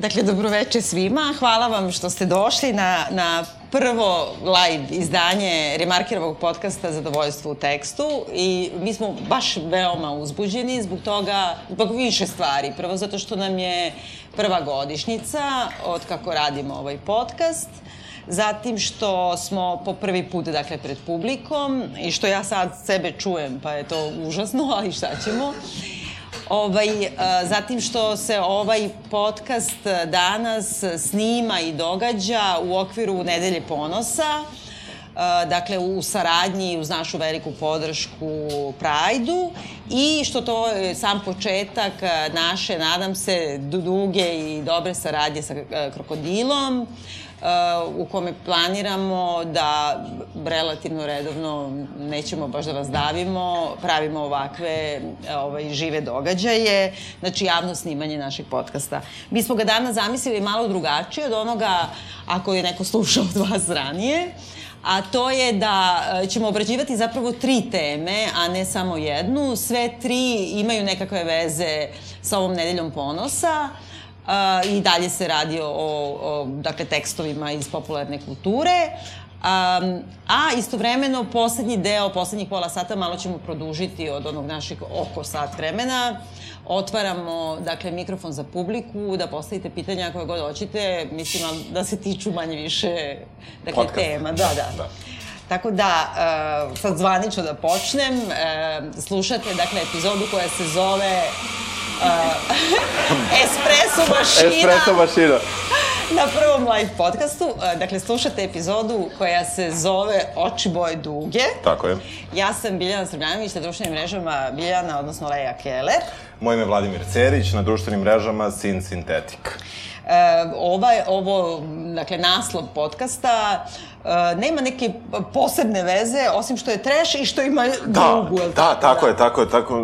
Dakle, dobroveče svima. Hvala vam što ste došli na, na prvo live izdanje Remarkirovog podcasta Zadovoljstvo u tekstu i mi smo baš veoma uzbuđeni zbog toga, zbog više stvari. Prvo zato što nam je prva godišnjica od kako radimo ovaj podcast. Zatim što smo po prvi put, dakle, pred publikom i što ja sad sebe čujem, pa je to užasno, ali šta ćemo. Ovaj, e, zatim što se ovaj podcast danas snima i događa u okviru Nedelje ponosa, e, dakle u saradnji uz našu veliku podršku Prajdu i što to je sam početak naše, nadam se, duge i dobre saradnje sa e, Krokodilom, u kome planiramo da relativno redovno nećemo baš da vas davimo, pravimo ovakve ovaj, žive događaje, znači javno snimanje našeg podcasta. Mi smo ga danas zamislili malo drugačije od onoga ako je neko slušao od vas ranije, a to je da e, ćemo obrađivati zapravo tri teme, a ne samo jednu. Sve tri imaju nekakve veze sa ovom nedeljom ponosa. Uh, i dalje se radi o, o dakle, tekstovima iz popularne kulture. Um, a istovremeno, poslednji deo, poslednjih pola sata, malo ćemo produžiti od onog našeg oko sat vremena. Otvaramo, dakle, mikrofon za publiku, da postavite pitanja koje god hoćete, mislim da se tiču manje više, dakle, Podcast. tema. Da, da. da. Tako da, uh, sad zvanično da počnem, uh, slušate, dakle, epizodu koja se zove uh, Espresso mašina. Espresso mašina. Na prvom live podcastu, uh, dakle, slušate epizodu koja se zove Oči boje duge. Tako je. Ja sam Biljana Srbljanović na društvenim mrežama Biljana, odnosno Leja Keller. Moje ime je Vladimir Cerić, na društvenim mrežama Sin Sintetik. E, ovaj, ovo, dakle, naslov podcasta e, nema neke posebne veze, osim što je treš i što ima da, drugu. Da, tako, tako da. je, tako je, tako.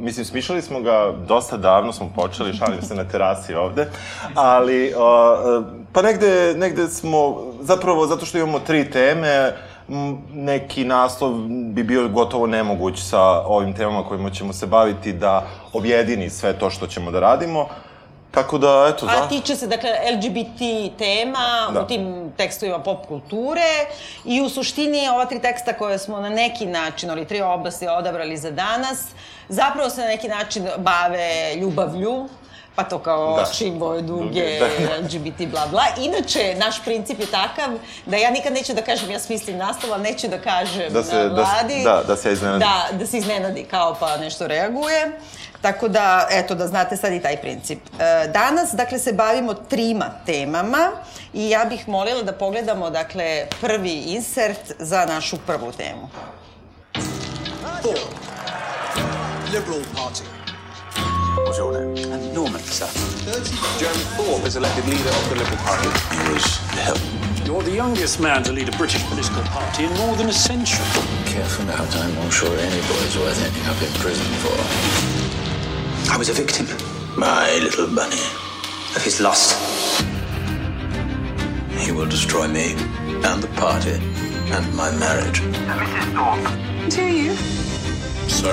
Mislim, smišljali smo ga dosta davno, smo počeli, šalim se na terasi ovde, ali, o, pa negde, negde smo, zapravo, zato što imamo tri teme, neki naslov bi bio gotovo nemoguć sa ovim temama kojima ćemo se baviti da objedini sve to što ćemo da radimo. Tako da, eto, A tiče se, dakle, LGBT tema da. u tim tekstovima pop kulture i u suštini ova tri teksta koje smo na neki način, ali tri oblasti odabrali za danas, zapravo se na neki način bave ljubavlju, pa to kao da. oči, boje duge, da. LGBT, bla, bla. Inače, naš princip je takav da ja nikad neću da kažem, ja smislim nastav, ali neću da kažem da se, na vladi. Da, da, da se iznenadi. Da, da se iznenadi kao pa nešto reaguje. Tako da, eto, da znate sad i taj princip. E, danas, dakle, se bavimo trima temama i ja bih molila da pogledamo, dakle, prvi insert za našu prvu temu. Four. Liberal Party. What's your name? I'm Norman, sir. Jeremy Thorpe is elected leader of the Liberal Party. He was the help. You're the youngest man to lead a British political party in more than a century. Careful now, I'm not sure any boy's worth ending up in prison for. I was a victim, my little bunny, of his lust. He will destroy me and the party and my marriage. Mrs. Thorpe. To you. So,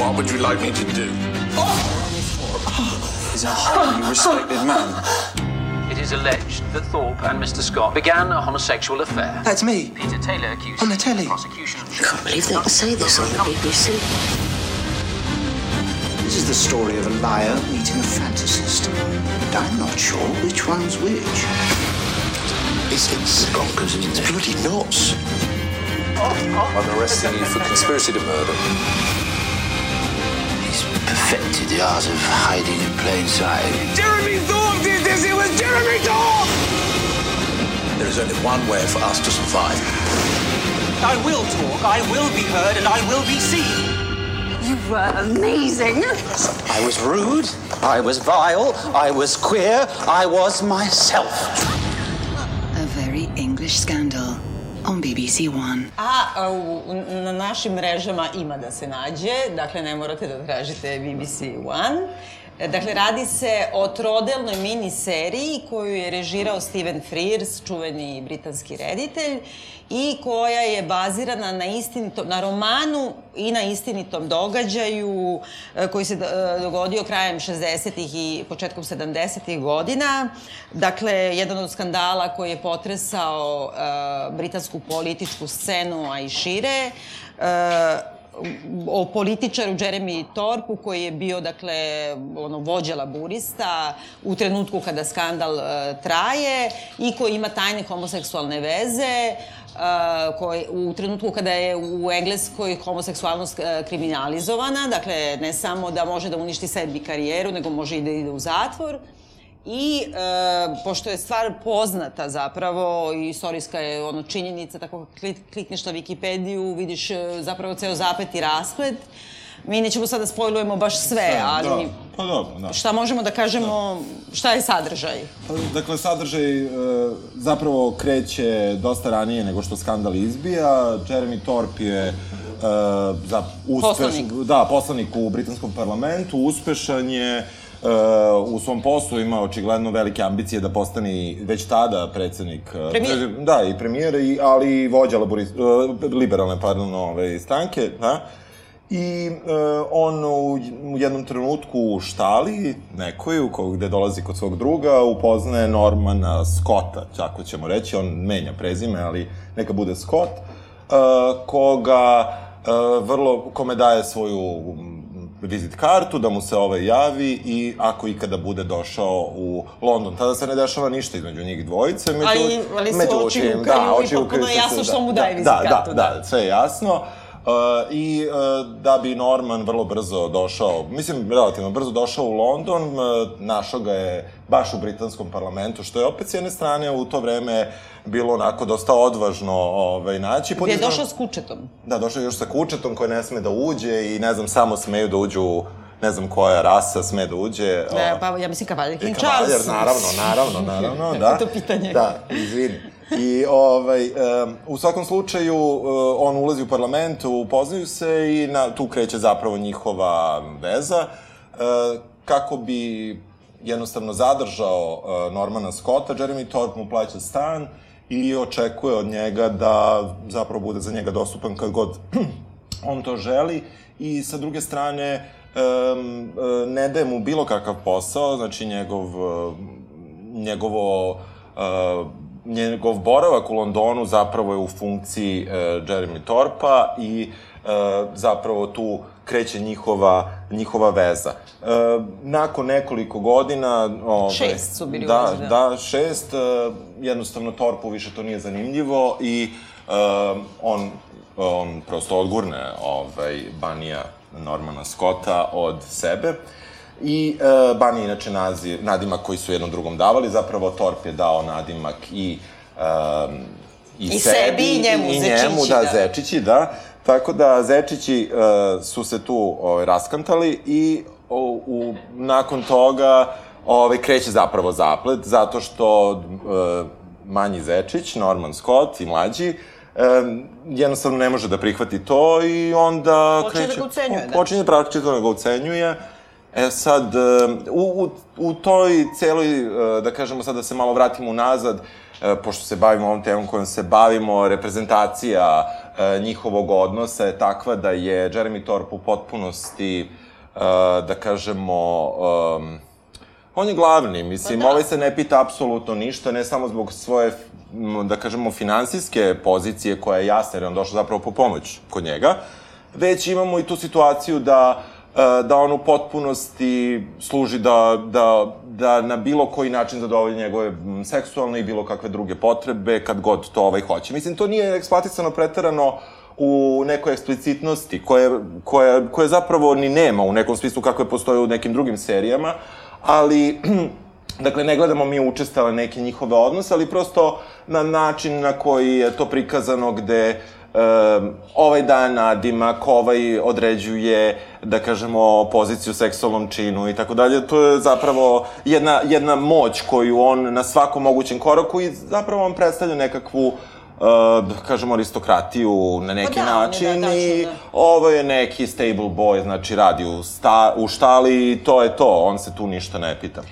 what would you like me to do? Oh! He's a highly respected man. It is alleged that Thorpe and Mr. Scott began a homosexual affair. That's me. Peter Taylor accused on the telly. Prosecution. I can't believe they can say this on the BBC. This is the story of a liar meeting a fantasist. And I'm not sure which one's which. It's, it's bonkers, isn't it? bloody nuts. I'm arresting you for conspiracy to murder. He's perfected the art of hiding in plain sight. Jeremy Thorpe did this! It was Jeremy Thorpe! There is only one way for us to survive. I will talk, I will be heard, and I will be seen. You were amazing. I was rude. I was vile. I was queer. I was myself. A very English scandal on BBC One. A u, na našim mrežama ima da se nađe, dakle ne morate da tražite BBC One. Dakle, radi se o trodelnoj mini seriji koju je režirao Steven Frears, čuveni britanski reditelj, i koja je bazirana na, istinito, na romanu i na istinitom događaju e, koji se e, dogodio krajem 60. i početkom 70. godina. Dakle, jedan od skandala koji je potresao uh, britansku političku scenu, a i šire, uh, o političaru Jeremy Torpu koji je bio dakle ono vođa laburista u trenutku kada skandal uh, traje i koji ima tajne homoseksualne veze uh, koji, u trenutku kada je u Engleskoj homoseksualnost uh, kriminalizovana, dakle ne samo da može da uništi sebi karijeru, nego može i da ide u zatvor. I e, pošto je stvar poznata zapravo i istorijska je ono činjenica, tako klikneš na Wikipediju, vidiš e, zapravo ceo zapet i rasplet. Mi nećemo sada da spojlujemo baš sve, sve ali... Da. Pa dobro, da. Šta možemo da kažemo, da. šta je sadržaj? Pa, dakle, sadržaj e, zapravo kreće dosta ranije nego što skandal izbija. Jeremy Thorpe je Uh, za uspeš, poslanik. Da, poslanik u britanskom parlamentu, uspešan je, uh, u svom poslu ima očigledno velike ambicije da postane već tada predsednik... Uh, premijer? Da, i premijer, i, ali i vođa laborist, uh, liberalne, pardon, ove, stranke, da? I uh, on u, jednom trenutku u štali nekoj, u kog, gde dolazi kod svog druga, upoznaje Normana Scotta, tako ćemo reći, on menja prezime, ali neka bude Scott, koga vrlo, kome daje svoju vizit kartu, da mu se ovaj javi i ako ikada bude došao u London. Tada se ne dešava ništa između njih dvojice. Među, ali, ali su oči ukaju da, oči i potpuno jasno što mu daje da, vizit da, kartu. Da, da, da, sve je jasno. Uh, I uh, da bi Norman vrlo brzo došao, mislim, relativno brzo došao u London, uh, našao ga je baš u britanskom parlamentu, što je opet s jedne strane u to vreme bilo onako dosta odvažno ovaj, naći. Gde je došao s kučetom. Da, došao je još sa kučetom koji ne sme da uđe i ne znam, samo smeju da uđu ne znam koja rasa sme da uđe. Ne, pa ja mislim Kavaljer King Charles. Kavaljer, naravno, naravno, naravno, da. to pitanje. Da, izvini. I ovaj, um, u svakom slučaju uh, on ulazi u parlament, upoznaju se i na, tu kreće zapravo njihova veza. Uh, kako bi jednostavno zadržao uh, Normana Scotta, Jeremy Thorpe mu plaća stan i očekuje od njega da zapravo bude za njega dostupan kad god on to želi i sa druge strane um, ne daje mu bilo kakav posao, znači njegov, njegovo uh, njegov boravak u Londonu zapravo je u funkciji uh, Jeremy Torpa i uh, zapravo tu kreće njihova, njihova veza. E, nakon nekoliko godina... Ove, šest su bili da, da, da, šest. E, jednostavno Torpu više to nije zanimljivo i e, on, on prosto odgurne ovaj, Banija Normana Scotta od sebe. I e, Bani inače naziv, nadimak koji su jednom drugom davali, zapravo Torp je dao nadimak i, e, i, I sebi, sebi i njemu, i njemu da, da, Zečići, da. Tako da Zečići uh, su se tu ovaj, raskantali i u, u, nakon toga ovaj, kreće zapravo zaplet, zato što uh, manji Zečić, Norman Scott i mlađi, um, jednostavno ne može da prihvati to i onda počinje kreće... da ga ucenjuje, da. Počinje praktično da ga ucenjuje. E sad, u, u, u toj celoj, da kažemo sad da se malo vratimo unazad, pošto se bavimo ovom temom kojom se bavimo, reprezentacija E, njihovog odnosa je takva da je Jeremy Thorpe u potpunosti, e, da kažemo, on je glavni, mislim, pa da. ovaj se ne pita apsolutno ništa, ne samo zbog svoje, da kažemo, finansijske pozicije koja je jasna, jer on došao zapravo po pomoć kod njega, već imamo i tu situaciju da e, da on u potpunosti služi da, da, da na bilo koji način zadovolji njegove seksualne i bilo kakve druge potrebe, kad god to ovaj hoće. Mislim, to nije eksploatisano preterano u nekoj eksplicitnosti, koje, koje, koje zapravo ni nema u nekom smislu kakve postoje u nekim drugim serijama, ali Dakle, ne gledamo mi učestale neke njihove odnose, ali prosto na način na koji je to prikazano gde um, ovaj daje nadimak, ovaj određuje, da kažemo, poziciju seksualnom činu i tako dalje. To je zapravo jedna, jedna moć koju on na svakom mogućem koraku i zapravo on predstavlja nekakvu uh, kažemo, aristokratiju na neki Pa da, način da, tačno, i da. ovo je neki stable boy, znači radi u, sta, u štali i to je to, on se tu ništa ne pita.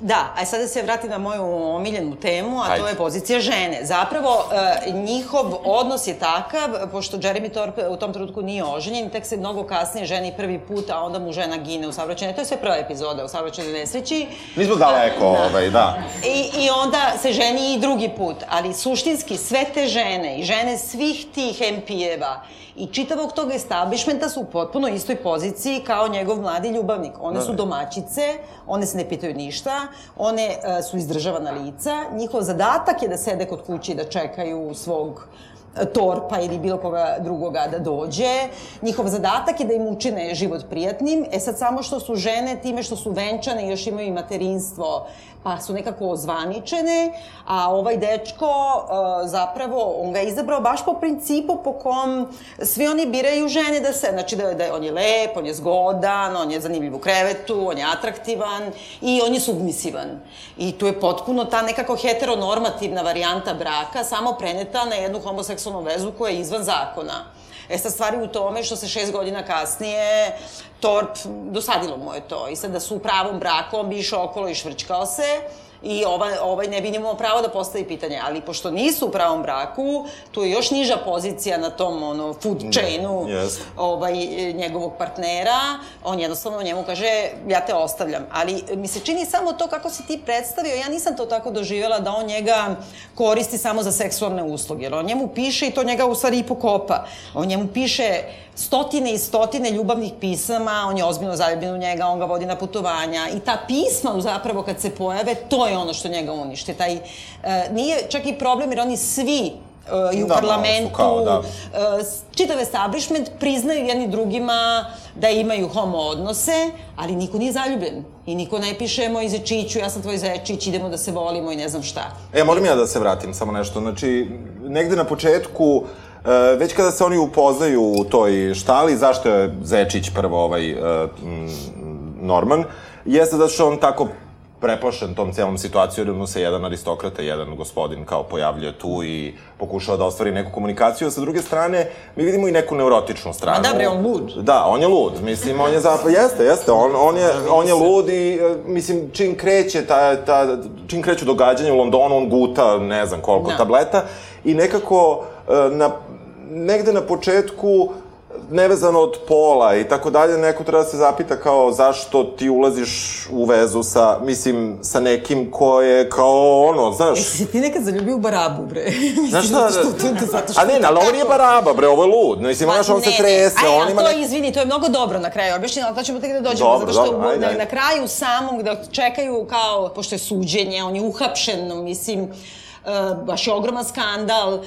Da, a sada se vratim na moju omiljenu temu, a Ajde. to je pozicija žene. Zapravo, e, njihov odnos je takav, pošto Jeremy Thorpe u tom trenutku nije oženjen, tek se mnogo kasnije ženi prvi put, a onda mu žena gine u saobraćaju. To je sve prva epizoda u saobraćaju nesreći. Nismo daleko, Da. ovaj, da. I, I onda se ženi i drugi put, ali suštinski sve te žene i žene svih tih MP-eva i čitavog tog establishmenta su u potpuno istoj poziciji kao njegov mladi ljubavnik. One su domaćice, one se ne pitaju ništa, one e, su izdržavana lica, njihov zadatak je da sede kod kuće i da čekaju svog e, torpa ili bilo koga drugoga da dođe. Njihov zadatak je da im učine život prijatnim. E sad samo što su žene time što su venčane i još imaju i materinstvo, pa su nekako ozvaničene, a ovaj dečko e, zapravo, on ga je izabrao baš po principu po kom svi oni biraju žene da se, znači da, da on je lep, on je zgodan, on je zanimljiv u krevetu, on je atraktivan i on je submisivan. I tu je potpuno ta nekako heteronormativna varijanta braka, samo preneta na jednu homoseksualnu vezu koja je izvan zakona. E sad stvari u tome što se šest godina kasnije Torp, dosadilo mu je to. I sad da su u pravom braku, on bi išao okolo i švrčkao se, i ovaj, ovaj ne bi imao pravo da postavi pitanje. Ali pošto nisu u pravom braku, tu je još niža pozicija na tom ono, food chainu jeste. ovaj, njegovog partnera, on jednostavno njemu kaže ja te ostavljam. Ali mi se čini samo to kako si ti predstavio, ja nisam to tako doživjela da on njega koristi samo za seksualne usluge. Jer on njemu piše i to njega u stvari i pokopa. On njemu piše stotine i stotine ljubavnih pisama, on je ozbiljno zaljubljen u njega, on ga vodi na putovanja i ta pisma zapravo kad se pojave, to je ono što njega uništi. Taj, e, nije čak i problem jer oni svi e, i u Da, su parlamentu, kao, da. e, čitav establishment priznaju jedni drugima da imaju homo odnose, ali niko nije zaljubljen. I niko ne piše moj zečiću, ja sam tvoj zečić, idemo da se volimo i ne znam šta. E, molim ja da se vratim samo nešto. Znači, negde na početku, e, već kada se oni upoznaju u toj štali, zašto je Zečić prvo ovaj e, Norman, jeste da što on tako preplašen tom celom situacijom, jer mu se jedan aristokrata, jedan gospodin kao pojavljuje tu i pokušava da ostvari neku komunikaciju, a sa druge strane mi vidimo i neku neurotičnu stranu. Ma da, bre, on lud. Da, on je lud. Mislim, on je zapravo, jeste, jeste, on, on, je, on je lud i, e, mislim, čim kreće, ta, ta, čim kreću događanja u Londonu, on guta, ne znam koliko Da. tableta i nekako, e, na, negde na početku, nevezano od pola i tako dalje, neko treba da se zapita kao zašto ti ulaziš u vezu sa, mislim, sa nekim ko je kao ono, znaš... Jesi ti nekad zaljubio u barabu, bre? Znaš šta? zato što, to, zato što A ne, ali ovo nije baraba, bre, ovo je lud. Mislim, znaš, on se trese, Aj, on ima... to, nek- izvini, to je mnogo dobro na kraju objašnjeno, ali to ćemo tek da dođemo, Dobro, zato što dobro, ajde, na, ajde. na kraju samom, gde čekaju kao, pošto je suđenje, on je uhapšen, mislim, baš je ogroman skandal. Uh,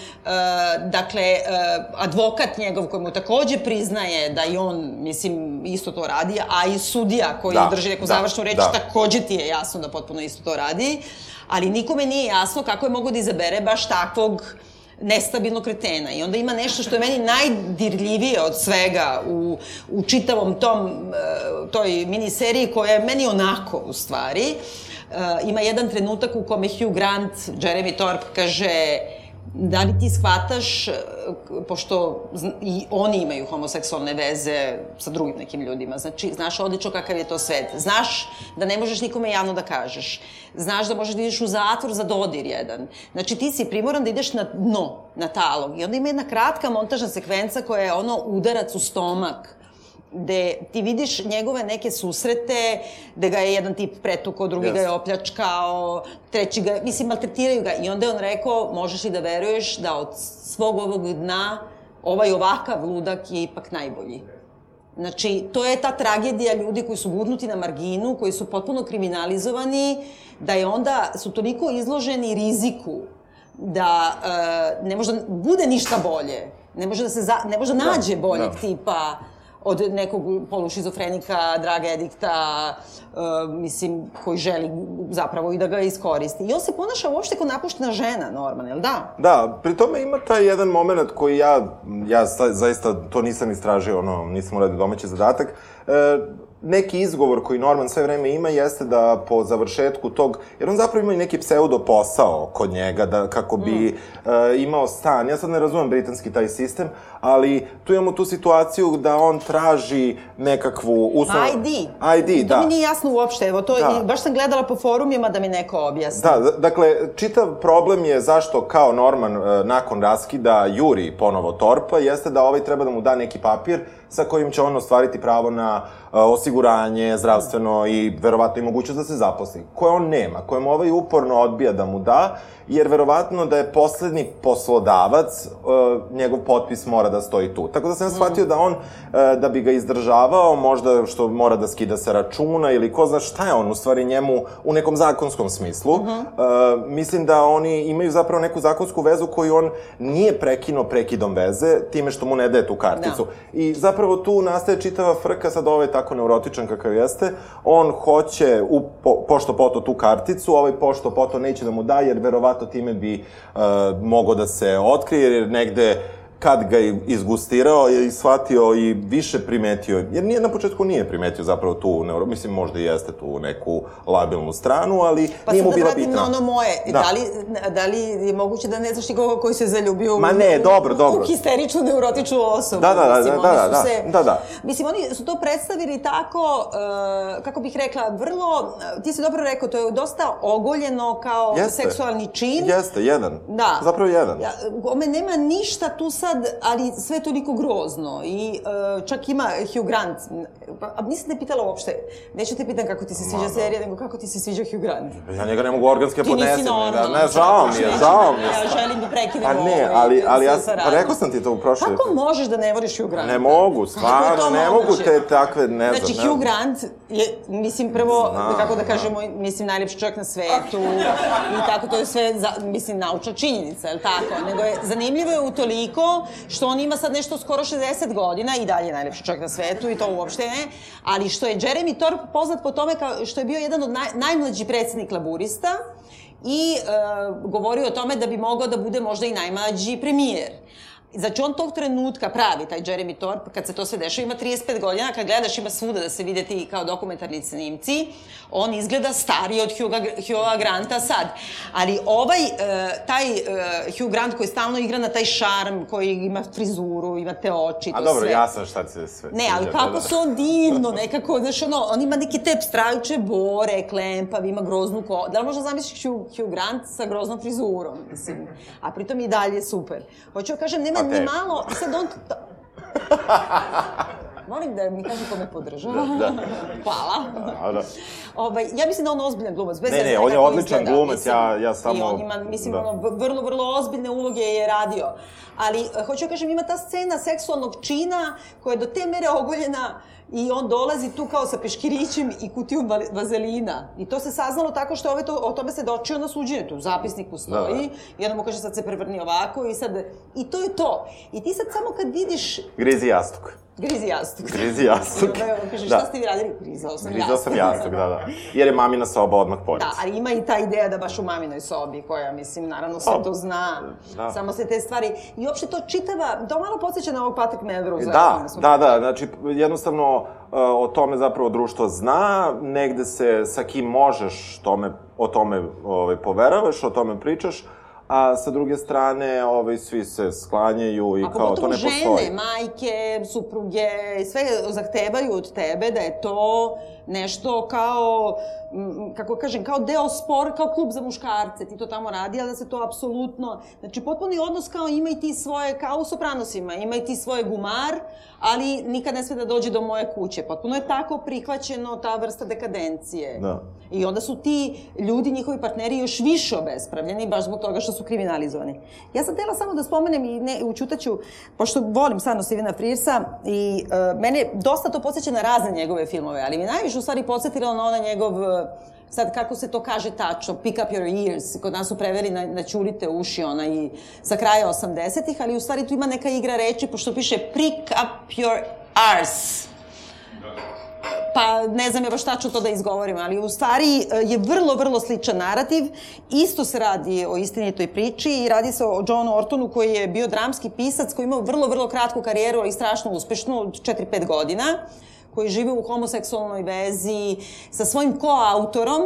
dakle, uh, advokat njegov koji mu takođe priznaje da i on, mislim, isto to radi, a i sudija koji Da, drži neku da, završnu reč, da. takođe ti je jasno da potpuno isto to radi. Ali nikome nije jasno kako je mogo da izabere baš takvog nestabilnog kretena. I onda ima nešto što je meni najdirljivije od svega u, u čitavom tom, e, toj miniseriji koja je meni onako, u stvari. E, ima jedan trenutak u kome Hugh Grant, Jeremy Thorpe, kaže da li ti shvataš, e, pošto i oni imaju homoseksualne veze sa drugim nekim ljudima, znači, znaš odlično kakav je to svet. Znaš da ne možeš nikome javno da kažeš. Znaš da možeš da ideš u zatvor za dodir jedan. Znači, ti si primoran da ideš na dno, na talog. I onda ima jedna kratka montažna sekvenca koja je ono udarac u stomak gde ti vidiš njegove neke susrete, gde ga je jedan tip pretukao, drugi ga je opljačkao, treći ga, mislim, maltretiraju ga. I onda je on rekao, možeš li da veruješ da od svog ovog dna ovaj ovakav ludak je ipak najbolji. Znači, to je ta tragedija ljudi koji su gurnuti na marginu, koji su potpuno kriminalizovani, da je onda, su toliko izloženi riziku da e, ne može da bude ništa bolje. Ne može da se za, ne može da nađe boljeg da. tipa od nekog polušizofrenika, draga edikta, e, mislim, koji želi zapravo i da ga iskoristi. I on se ponaša uopšte kao napuštena žena, Norman, jel da? Da, pri tome ima taj jedan moment koji ja, ja sa- zaista to nisam istražio, ono, nisam uradio domaći zadatak. E, neki izgovor koji Norman sve vreme ima jeste da po završetku tog, jer on zapravo ima i neki pseudo posao kod njega, da, kako bi mm. uh, imao stan. Ja sad ne razumem britanski taj sistem, ali tu imamo tu situaciju da on traži nekakvu uslov... ID. ID, da. To mi nije jasno uopšte, evo to, da. baš sam gledala po forumima da mi neko objasni. Da, dakle, čitav problem je zašto kao Norman uh, nakon raskida juri ponovo Torpa, jeste da ovaj treba da mu da neki papir sa kojim će on ostvariti pravo na osiguranje, zdravstveno i verovatno i mogućnost da se zaposli, koje on nema, koje mu ovaj uporno odbija da mu da, jer verovatno da je poslednji poslodavac, njegov potpis mora da stoji tu. Tako da sam ja shvatio da on, da bi ga izdržavao, možda što mora da skida se računa ili ko zna šta je on u stvari njemu u nekom zakonskom smislu. Uh -huh. mislim da oni imaju zapravo neku zakonsku vezu koju on nije prekinuo prekidom veze, time što mu ne daje tu karticu. Da. I zapravo tu nastaje čitava frka, sad ovaj tako neurotičan kakav jeste, on hoće, u, po, pošto poto tu karticu, ovaj pošto poto neće da mu da, jer verovatno time bi uh, mogo da se otkrije, jer negde kad ga je izgustirao je shvatio i više primetio, jer nije na početku nije primetio zapravo tu, neuro, mislim možda i jeste tu neku labilnu stranu, ali pa nije mu bila bitna. Pa sad da ono moje, da. da. li, da li je moguće da ne znaš nikoga koji se zaljubio Ma ne, u, dobro, dobro. u histeričnu, neurotičnu osobu. Da, da, da, mislim, da, da, da, se, da, da. Mislim, oni su to predstavili tako, uh, kako bih rekla, vrlo, ti si dobro rekao, to je dosta ogoljeno kao jeste. seksualni čin. Jeste, jedan. Da. Zapravo jedan. Ja, ome nema ništa tu sad sad, ali sve je toliko grozno i uh, čak ima Hugh Grant, a nisam te pitala uopšte, neću te pitan kako ti se sviđa serija, nego kako ti se sviđa Hugh Grant. Ja njega ne mogu organske podnesem. Ti nisi normalno. Ne, žao mi je, žao mi je. Ja želim da prekinem ovo. A ne, ali, ali ja, pa rekao sam ti to u prošloj. Kako možeš da ne voliš Hugh Grant? Ne mogu, stvarno, ne mogu te takve, ne znam. Znači, Hugh Grant je, mislim, prvo, znam, kako da kažemo, mislim, najljepši čovjek na svetu i tako, to je sve, za, mislim, naučna činjenica, je li tako? Nego je, zanimljivo je u što on ima sad nešto skoro 60 godina i dalje najlepši čovjek na svetu i to uopšte ne, ali što je Jeremy Thorpe poznat po tome kao što je bio jedan od naj, najmlađi predsednik laburista i e, govorio o tome da bi mogao da bude možda i najmlađi premijer. Znači, on tog trenutka pravi, taj Jeremy Thorpe, kad se to sve dešava, ima 35 godina, kad gledaš ima svuda da se vide ti kao dokumentarni snimci, on izgleda stariji od Hugha, Hugha Granta sad. Ali ovaj, uh, taj uh, Hugh Grant koji stalno igra na taj šarm, koji ima frizuru, ima te oči, to A dobro, sve. ja sam šta ti se sve Ne, ali kako da. su on divno, nekako, znaš, ono, on ima neke te strajuče bore, klempav, ima groznu ko... Da li možda zamisliš Hugh, Hugh Grant sa groznom frizurom, mislim? A pritom i dalje super. Hoću da kažem, nema ni malo, sad on... Molim da mi kaže ko me podržava. Da, da. Hvala. Da, da. Ovaj, ja mislim da on ozbiljan glumac. Bez ne, ne, on je odličan glumac, mislim, ja, ja samo... I on ima, mislim, da. ono, vrlo, vrlo ozbiljne uloge je radio. Ali, eh, hoću da kažem, ima ta scena seksualnog čina koja je do te mere ogoljena i on dolazi tu kao sa peškirićem i kutijom vazelina. I to se saznalo tako što ove to, o tome se dočio na suđenju, tu u zapisniku stoji, da, da. i onda mu kaže sad se prevrni ovako i sad, i to je to. I ti sad samo kad vidiš... Grizi jastuk. Grizi jastuk. Grizi jastuk. kaže, šta da. ste vi radili? Grizao sam Grizao jastuk. sam jastuk, da, da. Jer je mamina soba odmah pored. Da, ali ima i ta ideja da baš u maminoj sobi, koja, mislim, naravno sve to zna. Da. Samo se te stvari... I uopšte to čitava, to malo podsjeća na ovog Patrick Melrose. Da, da, da, znači, jednostavno, uh, o tome zapravo društvo zna, negde se sa kim možeš tome, o tome ovaj, poveravaš, o tome pričaš, a sa druge strane, ovaj, svi se sklanjaju i a kao to ne postoji. žene, majke, supruge, sve zahtevaju od tebe da je to nešto kao, kako kažem, kao deo spor, kao klub za muškarce, ti to tamo radi, ali da se to apsolutno, znači potpuni odnos kao ima i ti svoje, kao u Sopranosima, ima i ti svoje gumar, ali nikad ne sve da dođe do moje kuće. Potpuno je tako prihvaćeno ta vrsta dekadencije. Da. I onda su ti ljudi, njihovi partneri još više obespravljeni, baš zbog toga što su kriminalizovani. Ja sam tela samo da spomenem i ne, učutaću, pošto volim stvarno Stevena Frearsa i uh, mene dosta to podsjeća na razne njegove filmove, ali mi najviše u stvari podsjetilo na onaj njegov e, sad kako se to kaže tačno, pick up your ears, kod nas su preveli na, na čulite uši, ona i sa kraja 80-ih, ali u stvari tu ima neka igra reči, pošto piše prick up your arse pa ne znam je baš tačno to da izgovorim, ali u stvari e, je vrlo, vrlo sličan narativ. Isto se radi o istinitoj priči i radi se o Johnu Ortonu koji je bio dramski pisac koji imao vrlo, vrlo kratku karijeru, ali strašno uspešnu, 4-5 godina koji živi u homoseksualnoj vezi sa svojim koautorom,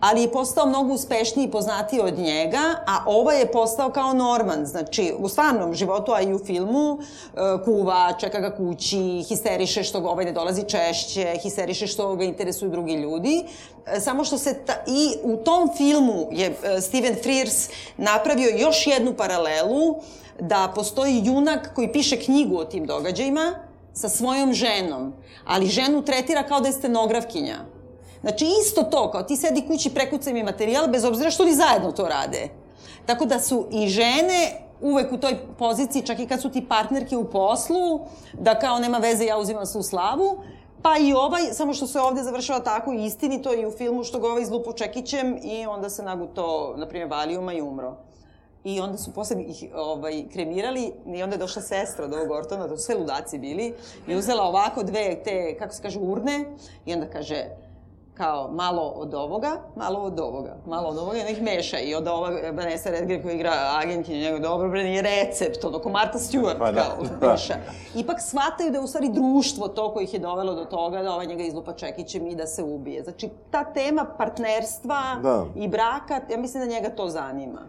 ali je postao mnogo uspešniji i poznatiji od njega, a ovaj je postao kao Norman, znači u stvarnom životu, a i u filmu, e, kuva, čeka ga kući, histeriše što ga ovaj ne dolazi češće, histeriše što ga interesuju drugi ljudi, e, samo što se ta, i u tom filmu je e, Steven Frears napravio još jednu paralelu da postoji junak koji piše knjigu o tim događajima sa svojom ženom, ali ženu tretira kao da je stenografkinja. Znači, isto to, kao ti sedi kući, prekucaj mi materijal, bez obzira što oni zajedno to rade. Tako da su i žene uvek u toj poziciji, čak i kad su ti partnerke u poslu, da kao nema veze, ja uzimam svu slavu, Pa i ovaj, samo što se ovde završava tako istinito i u filmu što ga ovaj izlupo čekićem i onda se naguto, na primjer, valijuma i umro. I onda su posle ih ovaj, kremirali i onda je došla sestra od ovog Ortona, to su sve ludaci bili, i uzela ovako dve te, kako se kaže, urne i onda kaže, kao malo od ovoga, malo od ovoga, malo od ovoga i onda ih meša. I onda ova Vanessa Redgrave koja igra agentkinju, njegov dobro, bre, nije recept, ono, ko Martha Stewart, pa, da, kao, da. meša. Ipak shvataju da je u stvari društvo to koje ih je dovelo do toga da ovaj njega izlupa čekićem i da se ubije. Znači, ta tema partnerstva da. i braka, ja mislim da njega to zanima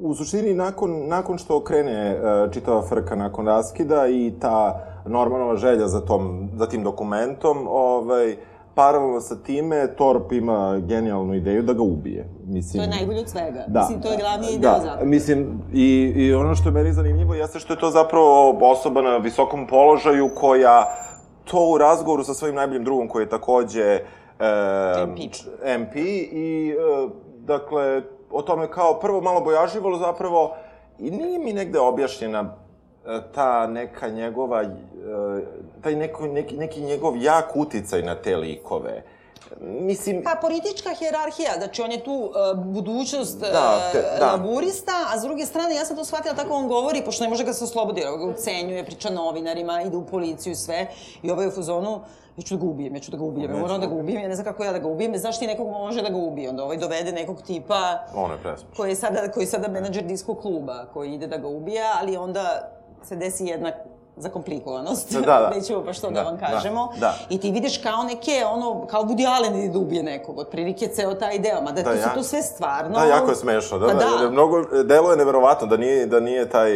u suštini, nakon, nakon što krene uh, čitava frka nakon raskida i ta normalna želja za, tom, za tim dokumentom, ovaj, paralelno sa time, Torp ima genijalnu ideju da ga ubije. Mislim, to je najbolje od svega. Da, mislim, to je glavni da, da, Mislim, i, i ono što je meni zanimljivo jeste što je to zapravo osoba na visokom položaju koja to u razgovoru sa svojim najboljim drugom koji je takođe e, MP. MP i, e, dakle, o tome kao prvo malo bojaživalo zapravo i nije mi negde objašnjena e, ta neka njegova, e, taj neko, neki, neki njegov jak uticaj na te likove. Mislim... Pa politička hjerarhija, znači on je tu uh, budućnost da, te, da. laburista, a s druge strane ja sam to shvatila tako on govori, pošto ne može ga se oslobodi, ga ucenjuje, priča novinarima, ide u policiju i sve, i ovaj u fazonu, ja ću da ga ubijem, ja ću da ga ubijem, ja moram da ga ubijem, ja ne znam kako ja da ga ubijem, znaš ti nekog može da ga ubije, onda ovaj dovede nekog tipa... On je presmišno. Koji je sada, koji je sada menadžer disko kluba, koji ide da ga ubija, ali onda se desi jedna zakomplikovanost. Da, da. Nećemo baš to da, da vam kažemo. Da, da. I ti vidiš kao neke, ono, kao Woody Allen ide da ubije nekog, otprilike ceo taj deo, mada da, to ja. su to sve stvarno... Da, jako je smešno, da, pa da, da. Mnogo, delo je neverovatno, da nije, da nije taj,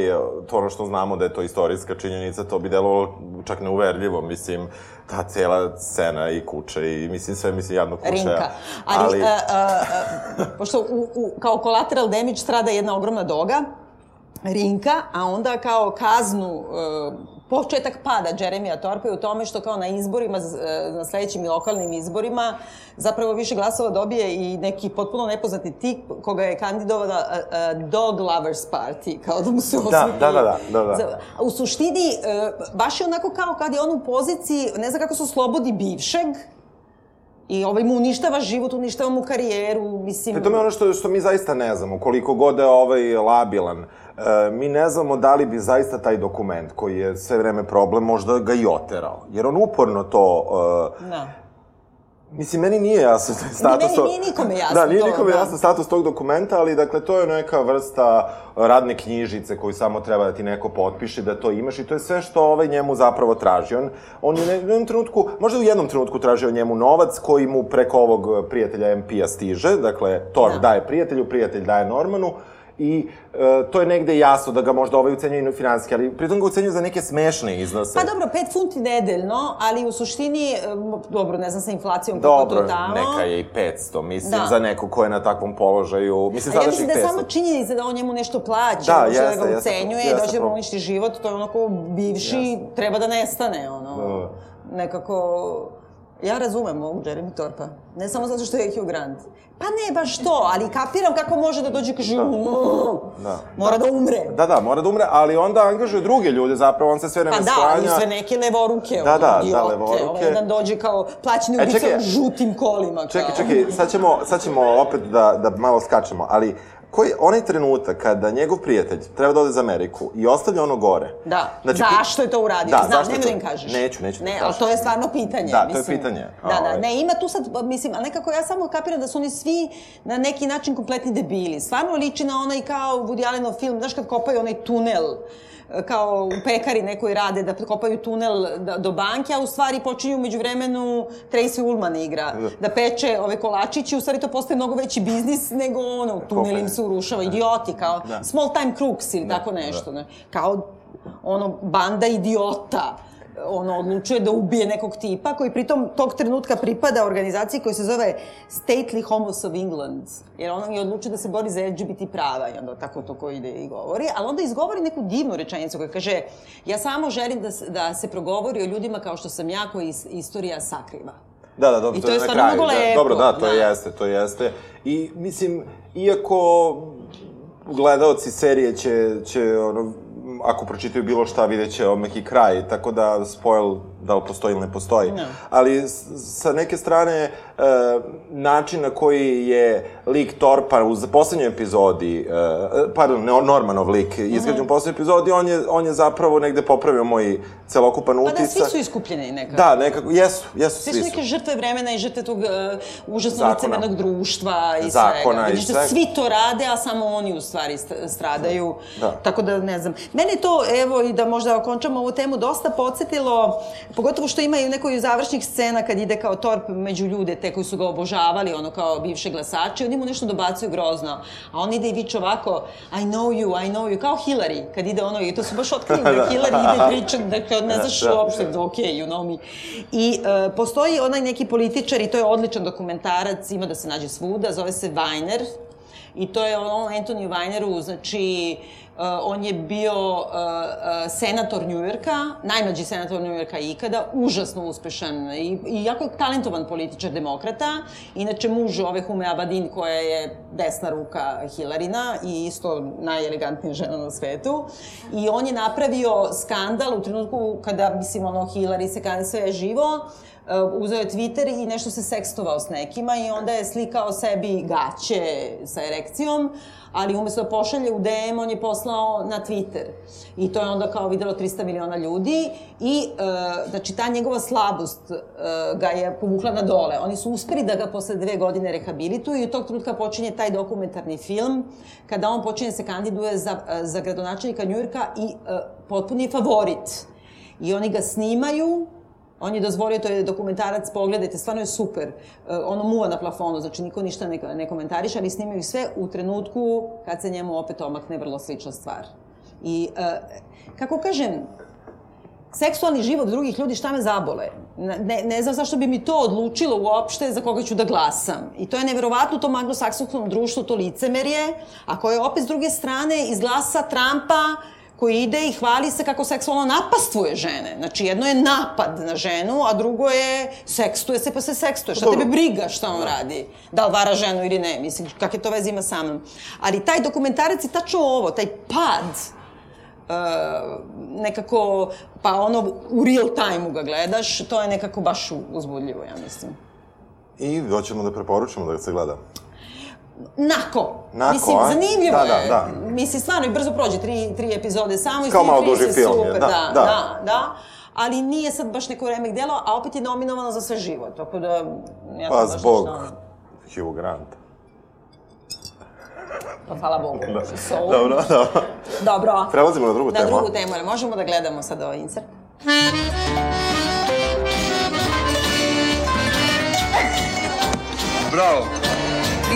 to ono što znamo da je to istorijska činjenica, to bi delovalo čak neuverljivo, mislim, ta cela scena i kuće i mislim sve mislim jadno kuće. Rinka. Ali, ali... A, a, a, pošto u, u, kao collateral damage strada jedna ogromna doga, Rinka, a onda kao kaznu uh, početak pada Jeremija Torpa je u tome što kao na izborima, e, na sledećim lokalnim izborima, zapravo više glasova dobije i neki potpuno nepoznati tik koga je kandidovala uh, Dog Lovers Party, kao da mu se osveti. Da, da, da, da, da. U suštini, baš je onako kao kad je on u poziciji, ne znam kako su slobodi bivšeg, I ovaj mu uništava život, uništava mu karijeru, mislim... E to je ono što, što mi zaista ne znamo, koliko god je ovaj labilan. E, mi ne znamo da li bi zaista taj dokument, koji je sve vreme problem, možda ga i oterao. Jer on uporno to... E, da. Mislim, meni nije jasno status... Ni meni nije nikome jasno Da, nije nikome da. jasno status tog dokumenta, ali, dakle, to je neka vrsta radne knjižice koju samo treba da ti neko potpiše, da to imaš i to je sve što ovaj njemu zapravo traži. On, on je u jednom trenutku, možda u jednom trenutku tražio njemu novac koji mu preko ovog prijatelja MP-a stiže, dakle, Thor da. daje prijatelju, prijatelj daje Normanu, i e, to je negde jasno da ga možda ovaj ucenjuje i finansijski, ali pritom ga ucenjuje za neke smešne iznose. Pa dobro, 5 funti nedeljno, ali u suštini, e, dobro, ne znam sa inflacijom kako to tamo. Dobro, neka je i 500, mislim, da. za neko ko je na takvom položaju. Mislim, A ja mislim da je samo činjenica da on njemu nešto plaća, da, jeste, da ga ucenjuje i dođe da mu uništi život, to je onako bivši, jeste. treba da nestane, ono. Da. Nekako Ja razumem ovog Jeremy Torpa. Ne samo zato što je Hugh Grant. Pa ne baš to, ali kapiram kako može da dođe kaže da. da. Mora da. da umre. Da, da, mora da umre, ali onda angažuje druge ljude, zapravo on se sve vreme pa da, sklanja. Pa da, sve neke levoruke. Da, da, da, levoruke. Ovaj jedan dođe kao plaćeni e, ubica u žutim kolima. Kao. Čekaj, čekaj, sad ćemo, sad ćemo opet da, da malo skačemo, ali koji onaj trenutak kada njegov prijatelj treba da ode za Ameriku i ostavlja ono gore. Da. Znači, zašto je to uradio? Da, Znam, nemoj da im kažeš. Neću, neću da ne, kažem. to je stvarno pitanje. Da, mislim. to je pitanje. Da, da, ovaj. ne, ima tu sad, mislim, ali nekako ja samo kapiram da su oni svi na neki način kompletni debili. Stvarno liči na onaj kao Woody Allenov film, znaš kad kopaju onaj tunel kao u pekari nekoj rade da kopaju tunel da, do banke, a u stvari počinju među vremenu Tracy Ullman igra, da peče ove kolačiće, u stvari to postaje mnogo veći biznis nego ono, tunel im se urušava, idioti, kao Da. small time crooks ili tako nešto, ne? kao ono, banda idiota ono, odlučuje da ubije nekog tipa koji pritom tog trenutka pripada organizaciji koja se zove Stately Homos of England. Jer on je odlučio da se bori za LGBT prava i onda tako to ko ide i govori. Ali onda izgovori neku divnu rečenicu koja kaže ja samo želim da, da se progovori o ljudima kao što sam ja koji is- istorija sakriva. Da, da, dobro, I to, to je je na kraju. da, lepo, dobro, da, to da. jeste, to jeste. I, mislim, iako gledaoci serije će, će ono, ako pročitaju bilo šta, vidjet će odmah i kraj, tako da spoil da li postoji ili ne postoji. Da. Ali sa neke strane, e, način na koji je lik Torpa u poslednjoj epizodi, e, pardon, Normanov lik, izgrađen Mhm. u poslednjoj epizodi, on je, on je zapravo negde popravio moj celokupan Pa utisak. da, svi su iskupljeni nekako. Da, nekako, jesu, jesu, Svi svi su su. neke žrtve vremena i žrtve tog uh, užasno Zakona. licemernog društva i Zakona svega. i Vidiš da svega. svi to rade, a samo oni u stvari st- stradaju. Da. Tako da, ne znam. Mene to, evo, i da možda okončamo ovu temu, dosta podsjetilo, pogotovo što ima i nekoj završnih scena kad ide kao torp među ljude, te koji su ga obožavali, ono kao bivše glasače, oni mu nešto dobacuju grozno. A on ide i viče ovako, I know you, I know you, kao Hillary, kad ide ono, i to su baš otkrili da Hillary ide i priča, da kao ne znaš Da. uopšte, ok, you know me. I uh, postoji onaj neki političar i to je odličan dokumentarac, ima da se nađe svuda, zove se Weiner. I to je ono Anthony Weineru, znači, uh, on je bio uh, senator Njujorka, najmlađi senator Njujorka ikada, užasno uspešan i, i jako talentovan političar demokrata. Inače, muž ove Hume Abadin, koja je desna ruka Hilarina i isto najelegantnija žena na svetu. I on je napravio skandal u trenutku kada, mislim, ono, Hillary se kada sve je živo, Uh, uzeo je Twitter i nešto se sekstovao s nekima i onda je slikao sebi gaće sa erekcijom, ali umesto da pošalje u DM, on je poslao na Twitter. I to je onda kao videlo 300 miliona ljudi i, uh, znači, ta njegova slabost uh, ga je povukla na dole. Oni su uspeli da ga posle dve godine rehabilituju i od tog trenutka počinje taj dokumentarni film, kada on počinje da se kandiduje za, uh, za gradonačelnika Njujorka i uh, potpuni favorit. I oni ga snimaju, On je dozvolio, to je dokumentarac, pogledajte, stvarno je super. Uh, ono muva na plafonu, znači niko ništa ne, ne komentariše, ali snimaju sve u trenutku kad se njemu opet omakne vrlo slična stvar. I, uh, kako kažem, seksualni život drugih ljudi šta me zabole. Ne, ne znam zašto bi mi to odlučilo uopšte za koga ću da glasam. I to je neverovatno u tom anglosaksonskom društvu, to licemerje, a koje opet s druge strane izglasa Trumpa koji ide i hvali se kako seksualno napastvuje žene. Znači, jedno je napad na ženu, a drugo je sekstuje se pa se sekstuje. Šta Dobro. tebe briga šta on radi? Da li vara ženu ili ne? Mislim, kakve to veze ima sa mnom? Ali taj dokumentarac je tačno ovo, taj pad uh, nekako, pa ono, u real time-u ga gledaš, to je nekako baš uzbudljivo, ja mislim. I hoćemo da preporučimo da se gleda. Nako. Nako, Mislim, a? zanimljivo Da, je. da, da. Mislim, stvarno i brzo prođe, tri, tri epizode samo i Kao malo tri duži se film je, super, da, da, da. da, da. Ali nije sad baš neko remek delo, a opet je nominovano za sve živo, tako da... Ja to Pa baš zbog nešto- Hugh Granta. Pa hvala Bogu. So, Dobro, dobro. Dobro. Prelazimo na drugu Na temu. drugu temu, ali možemo da gledamo sad ovaj insert? Bravo,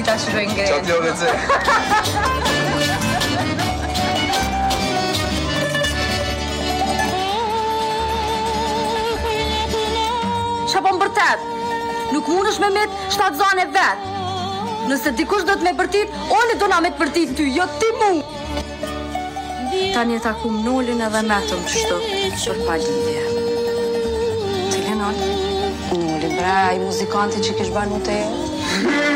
Li tash shojnë ngre. qa t'jo. Qa po më bërtet? Nuk mund është me met shtatë zane vetë. Nëse dikush do të me përtit, oni do na me të përtit ty, jo ti mu. Tani ta ku nolin edhe metëm kështu, për pa lidhje. Cilë nol? Noli, bra, i muzikanti që kish banë të jo.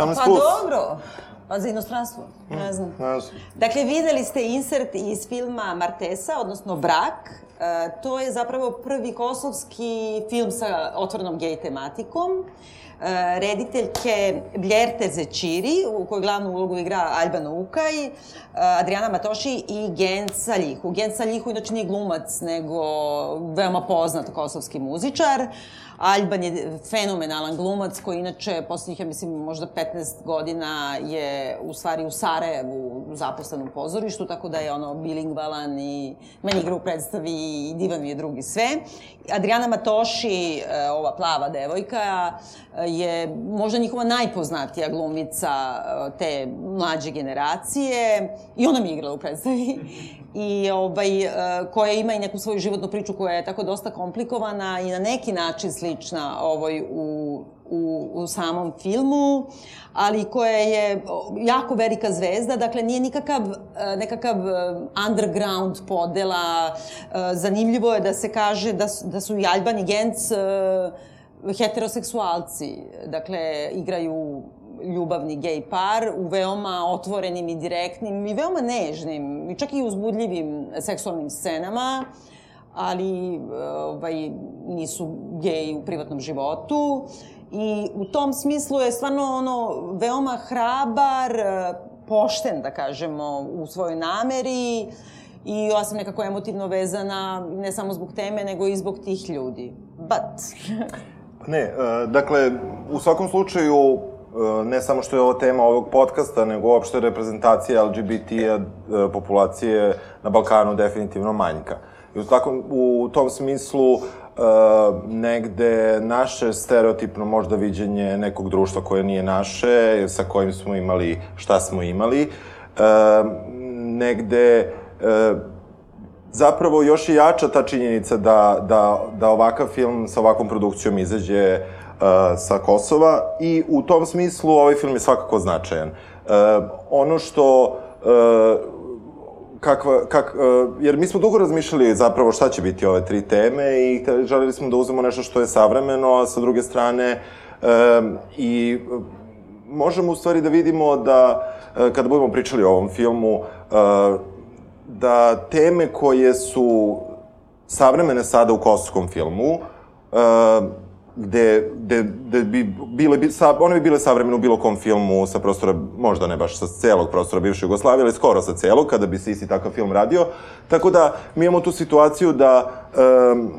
Sam Pa plus. dobro. Pa za inostranstvo, ne znam. Ne znam. Dakle, videli ste insert iz filma Martesa, odnosno Brak. E, to je zapravo prvi kosovski film sa otvornom gej tematikom. E, rediteljke Bljerte Zećiri, u kojoj glavnu ulogu igra Albana Ukaj, e, Adriana Matoši i Gen Saljihu. Gen Saljihu inače nije glumac, nego veoma poznat kosovski muzičar. Alban je fenomenalan glumac koji inače poslednjih, ja mislim, možda 15 godina je u stvari u Sarajevu zaposlen u pozorištu, tako da je ono bilingvalan i meni igra u predstavi i divan je drugi sve. Adriana Matoši, e, ova plava devojka, e, je možda njihova najpoznatija glumica e, te mlađe generacije i ona mi je igrala u predstavi i ovaj, koja ima i neku svoju životnu priču koja je tako dosta komplikovana i na neki način slična ovoj u, u, u samom filmu, ali koja je jako velika zvezda, dakle nije nikakav nekakav underground podela. Zanimljivo je da se kaže da su, da su i Alban i Genc heteroseksualci, dakle igraju ljubavni gej par u veoma otvorenim i direktnim i veoma nežnim i čak i uzbudljivim seksualnim scenama, ali ovaj, nisu geji u privatnom životu. I u tom smislu je stvarno ono veoma hrabar, pošten, da kažemo, u svojoj nameri i ja sam nekako emotivno vezana ne samo zbog teme, nego i zbog tih ljudi. But... ne, dakle, u svakom slučaju, ne samo što je ovo tema ovog podcasta, nego uopšte reprezentacija LGBT-a populacije na Balkanu definitivno manjka. I u, takom, u tom smislu uh, negde naše stereotipno možda viđenje nekog društva koje nije naše, sa kojim smo imali šta smo imali, uh, negde uh, zapravo još je jača ta činjenica da, da, da ovakav film sa ovakvom produkcijom izađe uh, sa Kosova i u tom smislu ovaj film je svakako značajan. Uh, ono što uh, kakva, kak, uh, jer mi smo dugo razmišljali zapravo šta će biti ove tri teme i želeli smo da uzmemo nešto što je savremeno, a sa druge strane um, i uh, možemo u stvari da vidimo da uh, kada budemo pričali o ovom filmu, uh, da teme koje su savremene sada u kosovskom filmu, uh, gde, gde, gde bi bile, bi, sa, one bi bile savremene u bilo kom filmu sa prostora, možda ne baš sa celog prostora bivše Jugoslavije, ali skoro sa celog, kada bi se isti takav film radio. Tako da, mi imamo tu situaciju da, um,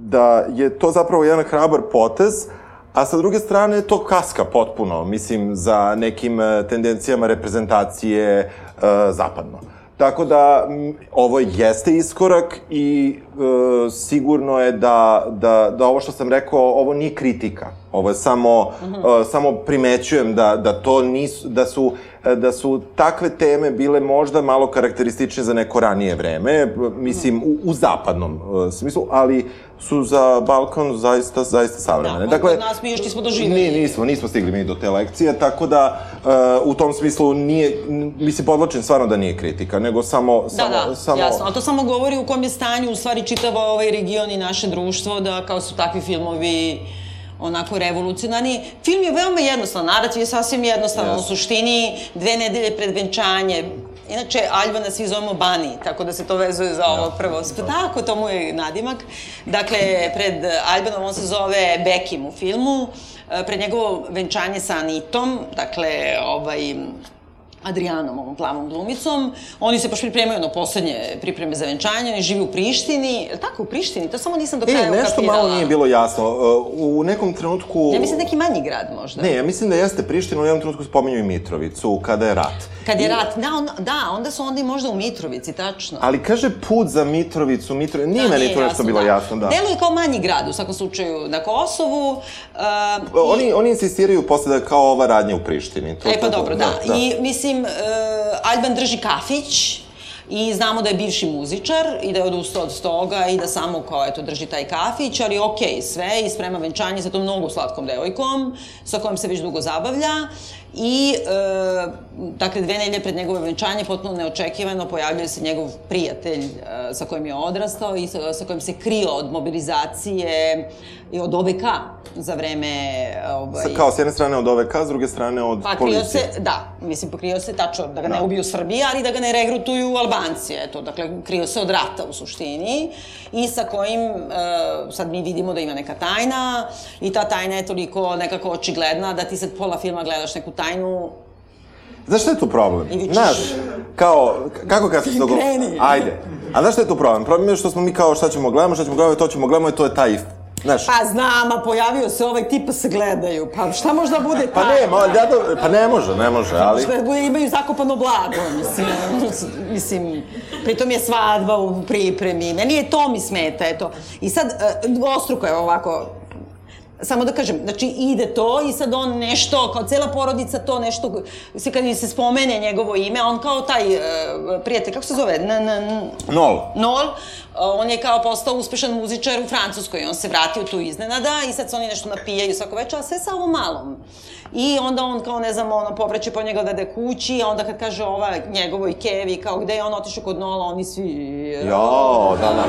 da je to zapravo jedan hrabar potez, A sa druge strane, to kaska potpuno, mislim, za nekim e, tendencijama reprezentacije uh, zapadno. Tako da, ovo jeste iskorak i e, sigurno je da, da, da ovo što sam rekao, ovo nije kritika. Ovo je samo, mm -hmm. e, samo primećujem da, da to nisu, da su, da su takve teme bile možda malo karakteristične za neko ranije vreme, mislim, u, u zapadnom e, smislu, ali su za Balkan zaista, zaista savremene. Da, dakle, nas mi još nismo doživeli. Ni, nismo, nismo stigli mi do te lekcije, tako da uh, u tom smislu nije, mislim, podločen stvarno da nije kritika, nego samo... Da, samo, da, samo... jasno, ali to samo govori u kom je stanju u stvari čitava ovaj region i naše društvo, da kao su takvi filmovi onako revolucionarni. Film je veoma jednostavan, narativ je sasvim jednostavan, yes. u suštini dve nedelje pred venčanje, Inače, Aljvana svi zovemo Bani, tako da se to vezuje za ovo prvo. Da. Tako, to mu je nadimak. Dakle, pred Aljbanom on se zove Bekim u filmu. E, pred njegovo venčanje sa Anitom, dakle, ovaj, Adrianom, ovom plavom glumicom. Oni se baš pripremaju na poslednje pripreme za venčanje, oni živi u Prištini. Je tako, u Prištini? To samo nisam do kraja ukapirala. E, nešto malo nije bilo jasno. U nekom trenutku... Ja mislim neki manji grad možda. Ne, ja mislim da jeste Priština, u jednom trenutku spominju i Mitrovicu, kada je rat. Kad je rat, da, on, da, onda su onda i možda u Mitrovici, tačno. Ali kaže put za Mitrovicu, Mitrovicu, nije da, meni to nešto bilo da. jasno, da. Deluje kao manji grad, u svakom slučaju, na Kosovu. Uh, oni, i... oni insistiraju posle da kao ova radnja u Prištini. To, e, pa to, dobro, da. da. da. I, mislim, uh, Alban drži kafić, i znamo da je bivši muzičar i da je odustao od toga i da samo kao eto drži taj kafić, ali okej, okay, sve i sprema venčanje sa tom mnogo slatkom devojkom sa kojom se već dugo zabavlja I, e, dakle, dve nedelje pred njegove venčanje, potpuno neočekivano, pojavljuje se njegov prijatelj e, sa kojim je odrastao i sa, sa kojim se krio od mobilizacije i od OVK za vreme... Ovaj, Sa, kao, s jedne strane od OVK, s druge strane od pa, policije. se, da, mislim, pokrio se tačno da ga ne Da. ubiju Srbija, ali da ga ne regrutuju Albanci, eto, dakle, krio se od rata u suštini i sa kojim, e, sad mi vidimo da ima neka tajna i ta tajna je toliko nekako očigledna da ti sad pola filma gledaš neku tajnu Znaš šta je tu problem? Znaš, kao, kako kad se dogovor... Kreni. Ajde. A znaš šta je tu problem? Problem je što smo mi kao šta ćemo gledamo, šta ćemo gledamo, to ćemo gledamo i to je taj... Znaš, Pa znam, a pojavio se ovaj tip pa se gledaju. Pa šta možda bude pa taj? ne, ma, ja do, pa ne može, ne može, ali... Šta bude, imaju zakopano blago, mislim, mislim, pritom je svadba u pripremi, meni je to mi smeta, eto. I sad, e, ostruko je ovako, samo da kažem, znači ide to i sad on nešto, kao cela porodica to nešto, se kad se spomene njegovo ime, on kao taj e, prijatelj, kako se zove? N, n, n, Nol. Nol, uh, on je kao postao uspešan muzičar u Francuskoj, on se vratio tu iznenada i sad se oni nešto napijaju svako večer, a sve sa ovom malom. I onda on kao, ne znam, ono, povraće po njega da ide kući, a onda kad kaže ova njegovoj kevi, kao gde je on otišao kod Nola, oni svi... Jo, da, da.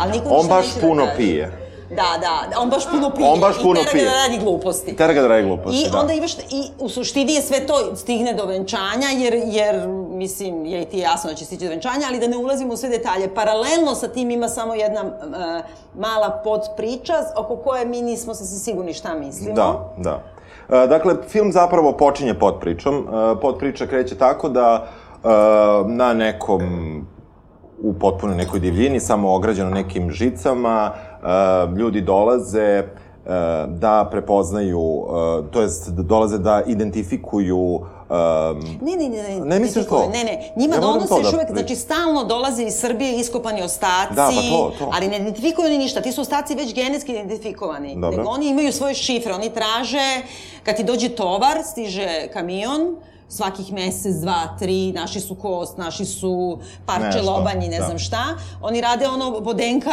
Ali niko On baš neće puno da pije. Da, da, on baš puno pije. On baš puno I tera pije. ga da radi gluposti. Tera ga da radi gluposti, I da. onda imaš, i u suštini je sve to stigne do venčanja, jer, jer mislim, je i ti jasno da će stići do venčanja, ali da ne ulazimo u sve detalje. Paralelno sa tim ima samo jedna uh, mala podpriča oko koje mi nismo sasvim sigurni šta mislimo. Da, da. E, dakle, film zapravo počinje pod pričom. E, pod priča kreće tako da e, na nekom u potpuno nekoj divljini, samo ograđeno nekim žicama, ljudi dolaze da prepoznaju, to jest da dolaze da identifikuju e, Ne, ne, ne, ne. Ne misliš to? Ne, ne. Njima Ja donose to da još uvek, znači stalno dolaze iz Srbije iskopani ostaci, Da, pa to, to. ali ne identifikuju ni ništa. Ti su ostaci već genetski identifikovani. Dobro. Nego oni imaju svoje šifre, oni traže, kad ti dođe tovar, stiže kamion, svakih mesec, dva, tri, naši su kost, naši su parče Nešto, lobanji, ne da. znam šta. Oni rade ono po DNK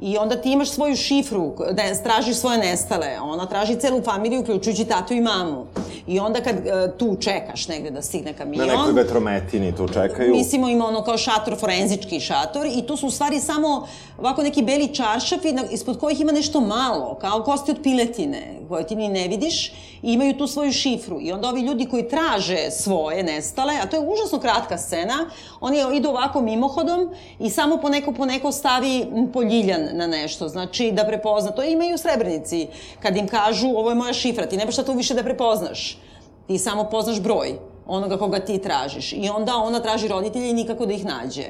i onda ti imaš svoju šifru, da tražiš svoje nestale. Ona traži celu familiju, uključujući tatu i mamu. I onda kad e, tu čekaš negde da stigne kamion... na nekoj vetrometini tu čekaju. Mislimo ima ono kao šator, forenzički šator i tu su u stvari samo ovako neki beli čaršafi na, ispod kojih ima nešto malo, kao kosti od piletine, koje ti ni ne vidiš i imaju tu svoju šifru. I onda ovi ljudi koji traže svoje nestale, a to je užasno kratka scena, oni idu ovako mimohodom i samo po neko po neko stavi poljiljan na nešto, znači da prepozna. To imaju u Srebrenici, kad im kažu ovo je moja šifra, ti nemaš šta tu više da prepoznaš. Ti samo poznaš broj onoga koga ti tražiš. I onda ona traži roditelje i nikako da ih nađe.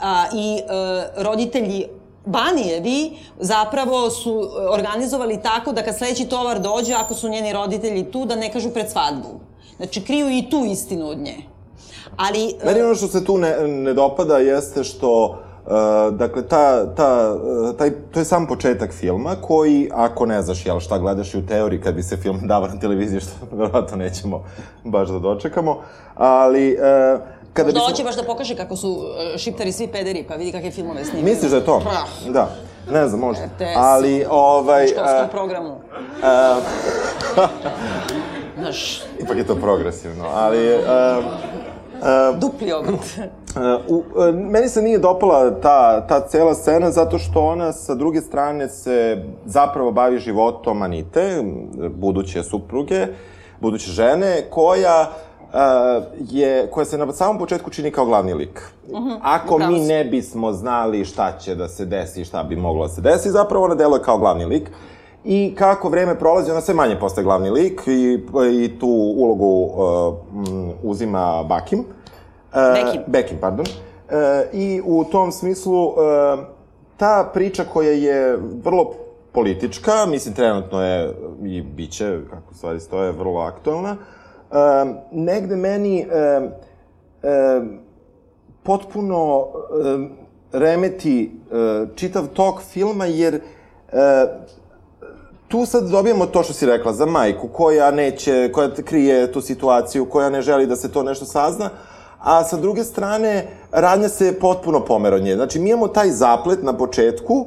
A, I e, roditelji Banijevi zapravo su e, organizovali tako da kad sledeći tovar dođe, ako su njeni roditelji tu, da ne kažu pred svadbu. Znači, kriju i tu istinu od nje. Ali... e, Meni ono što se tu ne, ne dopada jeste što Uh, dakle, ta, ta, uh, taj, to je sam početak filma koji, ako ne znaš jel, šta gledaš i u teoriji kad bi se film dava na televiziji, što verovatno nećemo baš da dočekamo, ali uh, kada Možda bismo... hoće baš da pokaže kako su e, šiptari svi pederi, pa vidi kakve filmove snimaju. Misliš da je to? Pa, Da. Ne znam, možda. RTS. Ali, ovaj... u školskom uh, programu. Znaš, ipak je to progresivno, ali... Uh, dupli ogret. Uh, uh, meni se nije dopala ta, ta cela scena zato što ona sa druge strane se zapravo bavi životom Anite, buduće supruge, buduće žene, koja uh, je, koja se na samom početku čini kao glavni lik. Ako upravo mi si. ne bismo znali šta će da se desi, šta bi moglo da se desi, zapravo ona deluje kao glavni lik. I kako vreme prolazi, ona sve manje postaje glavni lik i, i tu ulogu uh, uzima Bakim. E, Bekim. Bekim, pardon. E, I u tom smislu, e, ta priča koja je vrlo politička, mislim, trenutno je i bit će, kako stvari stoje, vrlo aktualna, e, negde meni e, e, potpuno e, remeti e, čitav tok filma, jer e, tu sad dobijamo to što si rekla za majku, koja neće, koja krije tu situaciju, koja ne želi da se to nešto sazna, a sa druge strane, radnja se potpuno pomera od nje. Znači, mi imamo taj zaplet na početku,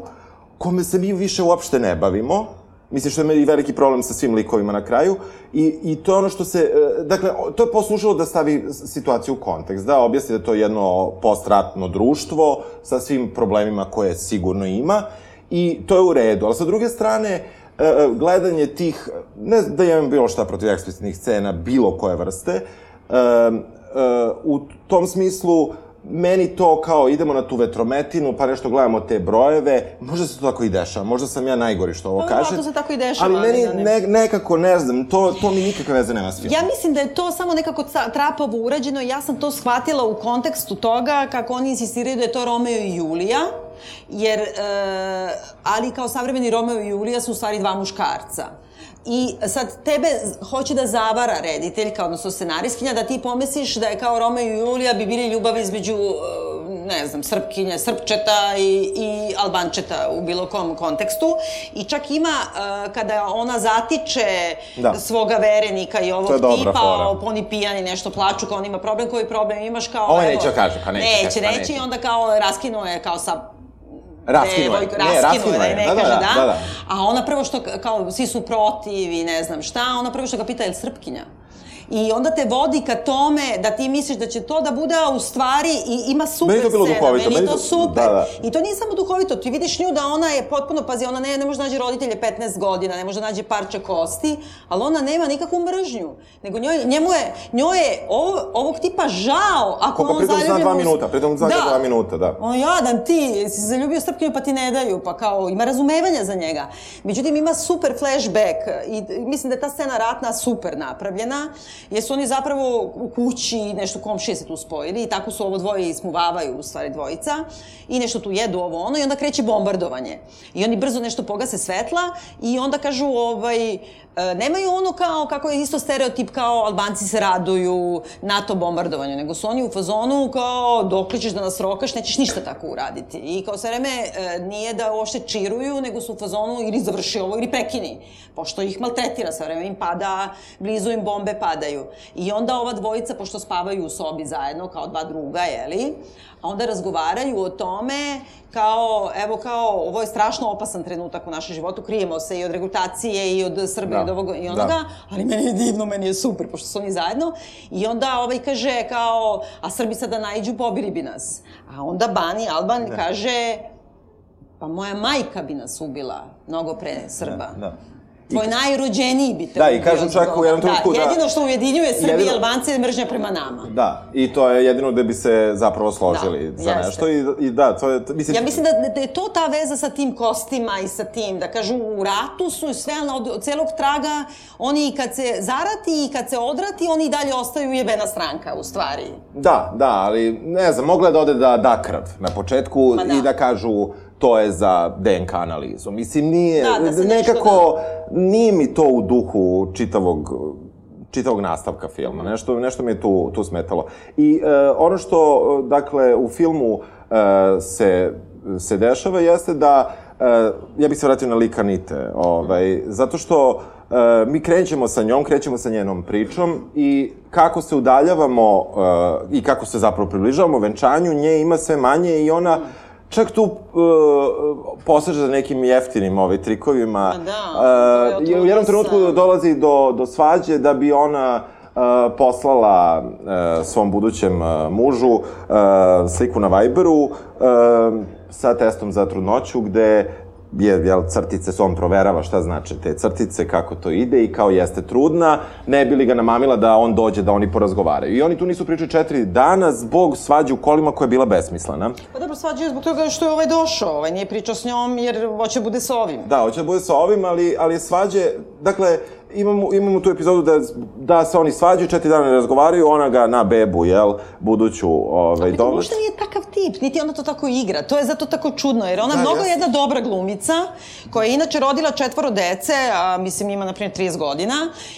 kome se mi više uopšte ne bavimo, Mislim, što je veliki problem sa svim likovima na kraju. I, I to je ono što se... e, Dakle, to je poslužilo da stavi situaciju u kontekst, da objasni da je to jedno postratno društvo sa svim problemima koje sigurno ima. I to je u redu. Ali sa druge strane, e, gledanje tih... Ne da imam bilo šta protiv eksplicitnih scena, bilo koje vrste, e, e, u tom smislu meni to kao idemo na tu vetrometinu, pa nešto gledamo te brojeve, možda se to tako i dešava, možda sam ja najgori što ovo Pa, kažem. verovatno se tako i dešava, Ali meni ne- ne, nekako, ne znam, to, to mi nikakve veze nema s filmom. Ja mislim da je to samo nekako trapavo urađeno ja sam to shvatila u kontekstu toga kako oni insistiraju da je to Romeo i Julija, jer, e, ali kao savremeni Romeo i Julija su u stvari dva muškarca. I sad tebe hoće da zavara rediteljka, odnosno scenarijskinja, da ti pomisliš da je kao Romeo i Julija bi bili ljubav između, e, ne znam, Srpkinja, Srpčeta i, i Albančeta u bilo kom kontekstu. I čak ima, e, kada ona zatiče Da. svoga verenika i ovog tipa, fora. oni pijani nešto plaču, kao on ima problem, koji problem imaš kao... Evo, neće da kaže, pa neće da Neće, neće, neće. i onda kao raskinuo je kao sa Raskinuo je. Ne, raskinuo je. Da, da, kaže da, da, da, da. a ona prvo što, kao, svi su protiv i ne znam šta, ona prvo što ga pita, je li Srpkinja? I onda te vodi ka tome da ti misliš da će to da bude, a u stvari i ima super Meni to bilo scena, duhovito, meni je meni to super. da, da. I to nije samo duhovito, ti vidiš nju da ona je potpuno, pazi, ona ne, ne može da nađe roditelje 15 godina, ne može da nađe parče kosti, ali ona nema nikakvu mržnju. Nego njoj, njemu je, njoj je ovo, ovog tipa žao ako Koliko on pritom zna dva minuta, pritom zna dva minuta, da. on jadan ti, si se zaljubio Srpkinju pa ti ne daju, pa kao ima razumevanja za njega. Međutim, ima super flashback i mislim da je ta scena ratna super napravljena, jer su oni zapravo u kući, nešto komšije se tu spojili i tako su ovo dvoje ismuvavaju, u stvari dvojica, i nešto tu jedu ovo ono i onda kreće bombardovanje. I oni brzo nešto pogase svetla i onda kažu, ovaj, e, nemaju ono kao, kako je isto stereotip kao Albanci se raduju NATO bombardovanju, nego su oni u fazonu kao dok ćeš da nas rokaš, nećeš ništa tako uraditi. I kao sve vreme e, nije da uopšte čiruju, nego su u fazonu ili završi ovo ili prekini. Pošto ih maltretira, sve vreme im pada, blizu im bombe padaju. I onda ova dvojica, pošto spavaju u sobi zajedno, kao dva druga, jeli, onda razgovaraju o tome kao, evo kao, ovo je strašno opasan trenutak u našem životu, krijemo se i od regutacije i od Srbije Da, i od ovog i da. onoga, ali meni je divno, meni je super, pošto su oni zajedno. I onda ovaj kaže kao, a Srbi sada najđu, pobili bi nas. A onda Bani Alban kaže, pa moja majka bi nas ubila mnogo pre Srba. Da. Tvoj najrođeniji bi te Da, i zbog čak u jednom trenutku da- jedino što ujedinjuje Srbi i Jedino- Albance je mržnja prema nama. Da, i to je jedino da bi se zapravo složili Da, za jeste. nešto i, i da, to je, mislim... Ja mislim da, da je to ta veza sa tim kostima i sa tim, da kažu u ratu su i sve, od, od celog traga, oni i kad se zarati i kad se odrati, oni i dalje ostaju jebena stranka, u stvari. Da, da, ali ne znam, mogla je da ode da da krv na početku Ma da. i da kažu to je za DNK analizu. Mislim, nije, Da, da nekako, nije mi to u duhu čitavog čitavog nastavka filma. Nešto, nešto mi je tu, tu smetalo. I e, ono što, dakle, u filmu e, se, se dešava jeste da, e, ja bih se vratio na lika Nite, ovaj, zato što e, mi krećemo sa njom, krećemo sa njenom pričom i kako se udaljavamo e, i kako se zapravo približavamo venčanju, nje ima sve manje i ona čak tu uh, poseže za nekim jeftinim ovaj, trikovima. Ma da, Uh, je u jednom trenutku dolazi do, do svađe da bi ona uh, poslala uh, svom budućem uh, mužu uh, sliku na Viberu uh, sa testom za trudnoću gde je, jel, crtice, se on proverava šta znači te crtice, kako to ide i kao jeste trudna, ne bi li ga namamila da on dođe da oni porazgovaraju. I oni tu nisu pričali četiri dana zbog svađe u kolima koja je bila besmislena. Pa dobro, svađaju zbog toga što je ovaj došao, ovaj nije pričao s njom jer hoće bude sa ovim. Da, hoće da bude sa ovim, ali, ali svađe, dakle, imamo, imamo tu epizodu da, da se oni svađaju, četiri dana ne razgovaraju, ona ga na bebu, jel, buduću, ovaj, Pritom dovlači. uopšte nije takav tip, niti ona to tako igra. To je zato tako čudno, jer ona Da, mnogo jeste. jedna dobra glumica, koja je inače rodila četvoro dece, a mislim ima, na primjer, 30 godina,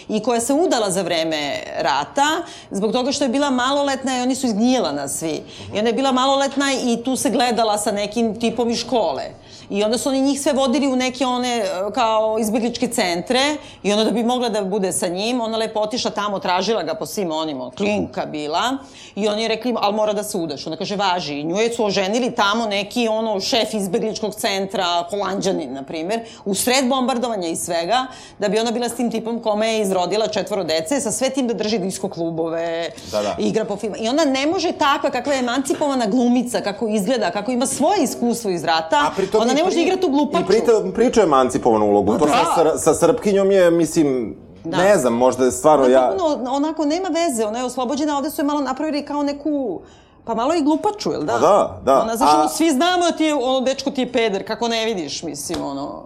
i koja se udala za vreme rata, zbog toga što je bila maloletna i oni su izgnjilana svi. I ona je bila maloletna i tu se gledala sa nekim tipom iz škole. I onda su oni njih sve vodili u neke one, e, kao izbjegličke centre, i onda da bi mogla da bude sa njim, ona lepo otišla tamo, tražila ga po svim onima, klinka bila, i oni je rekli, ali mora da se udaš. Ona kaže, važi. I nju je su oženili tamo neki, ono, šef izbegličkog centra, holandjanin, na primer, u sred bombardovanja i svega, da bi ona bila s tim tipom kome je izrodila četvoro dece, sa sve tim da drži disko klubove, Da, da. igra po filmu. I ona ne može takva, kakva je emancipovana glumica, kako izgleda, kako ima svoje iskustvo iz rata, ona ne može da pri- igra tu glupaču. I pritom priča je emancipovanu ulogu. to da. sa, sa Srpkinjom je, mislim, Da. ne znam, možda je stvarno ja... potpuno, onako, nema veze, ona je oslobođena, ovde su je malo napravili kao neku, pa malo i glupaču, jel da? Pa da, da. Ona, znaš, A- ono, svi znamo da ti je, ono, dečko ti je peder, kako ne vidiš, mislim, ono...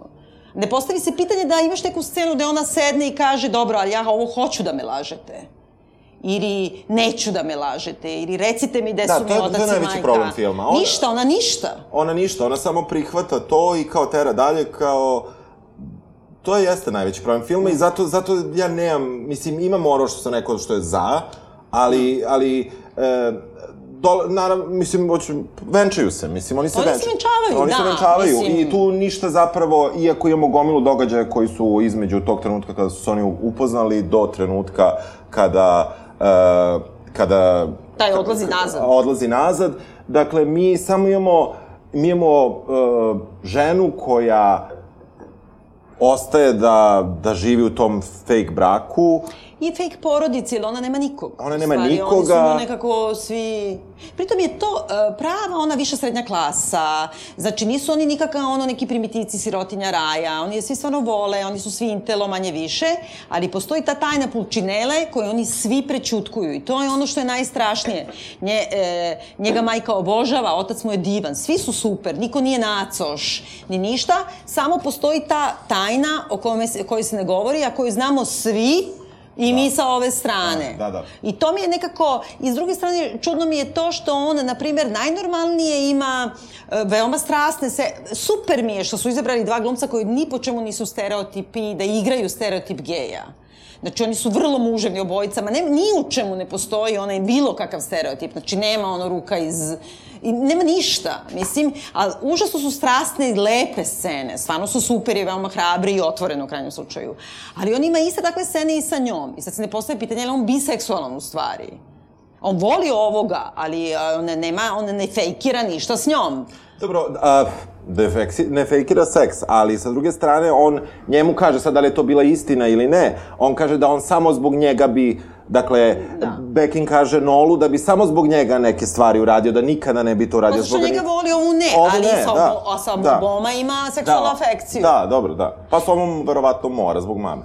Ne postavi se pitanje da imaš neku scenu gde ona sedne i kaže, dobro, ali ja ovo hoću da me lažete. Ili neću da me lažete, ili recite mi gde Da, su to mi je- to je otac i majka. najveći problem filma. Ona- Ništa, ona ništa. Ona ništa, ona samo prihvata to i kao tera dalje, kao... To je jeste najveći problem filma i zato, zato ja nemam, mislim, imam ono što sam rekao što je za, ali, ali, e, dole, naravno, mislim, hoću, venčaju se, mislim, oni se Oni se venčaju. venčavaju, Oni se da, venčavaju mislim. i tu ništa zapravo, iako imamo gomilu događaja koji su između tog trenutka kada su se oni upoznali do trenutka kada, e, kada Taj odlazi nazad. odlazi nazad. Dakle, mi samo imamo, mi imamo uh, ženu koja ostaje da, da živi u tom fake braku. I fake porodici, jer ona nema nikog. Ona nema stvari, Oni su nikoga. nekako svi... Pritom je to uh, prava ona viša srednja klasa. Znači, nisu oni nikakav ono neki primitivci sirotinja raja. Oni je svi stvarno vole, oni su svi intelo manje više, ali postoji ta tajna pulčinele koju oni svi prećutkuju. I to je ono što je najstrašnije. Nje, e, njega majka obožava, otac mu je divan, svi su super, niko nije nacoš, ni ništa, samo postoji ta tajna o kojoj se, kojoj se ne govori, a koju znamo svi, I mi sa ove strane. Da, da. I to mi je nekako, i s druge strane, čudno mi je to što on, na primjer, najnormalnije ima e, veoma strasne se... Super mi je što su izabrali dva glumca koji ni po čemu nisu stereotipi, da igraju stereotip geja. Znači, oni su vrlo muževni obojicama, ne, ni u čemu ne postoji onaj bilo kakav stereotip. Znači, nema ono ruka iz... I nema ništa, mislim, a užasno su strastne i lepe scene, stvarno su super i veoma hrabri i otvoreni u krajnjem slučaju. Ali on ima iste takve scene i sa njom. I sad se ne postaje pitanje, je on biseksualan u stvari? On voli ovoga, ali on ne, nema, on ne fejkira ništa s njom. Dobro, a, ne, feksi, ne fejkira seks, ali sa druge strane on njemu kaže sad da li je to bila istina ili ne. On kaže da on samo zbog njega bi Dakle, Da. Bekin kaže Nolu da bi samo zbog njega neke stvari uradio, da nikada ne bi to uradio Pa što zbog njega voli, ovu ne, Ovu ali ne, sa, da, sa da. Ima seksualnu afekciju. Da, dobro, da. Pa s ovom verovatno mora, zbog mame.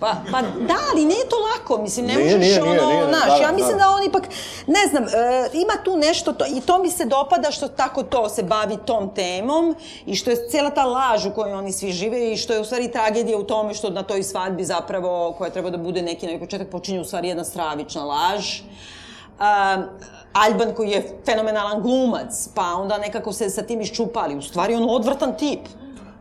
Pa, pa da, ali nije to lako, mislim, ne Nije, možeš nije, ono, nije, nije, znaš, da, da, ja mislim da. da. on ipak, ne znam, e, ima tu nešto, to, i to mi se dopada što tako to se bavi tom temom i što je cijela ta laž u kojoj oni svi žive i što je u stvari tragedija u tome što na toj svadbi zapravo, koja treba da bude neki novi početak, počinje u stvari jedna stravična laž. Um, Alban koji je fenomenalan glumac, pa onda nekako se sa tim iščupali. U stvari on odvrtan tip.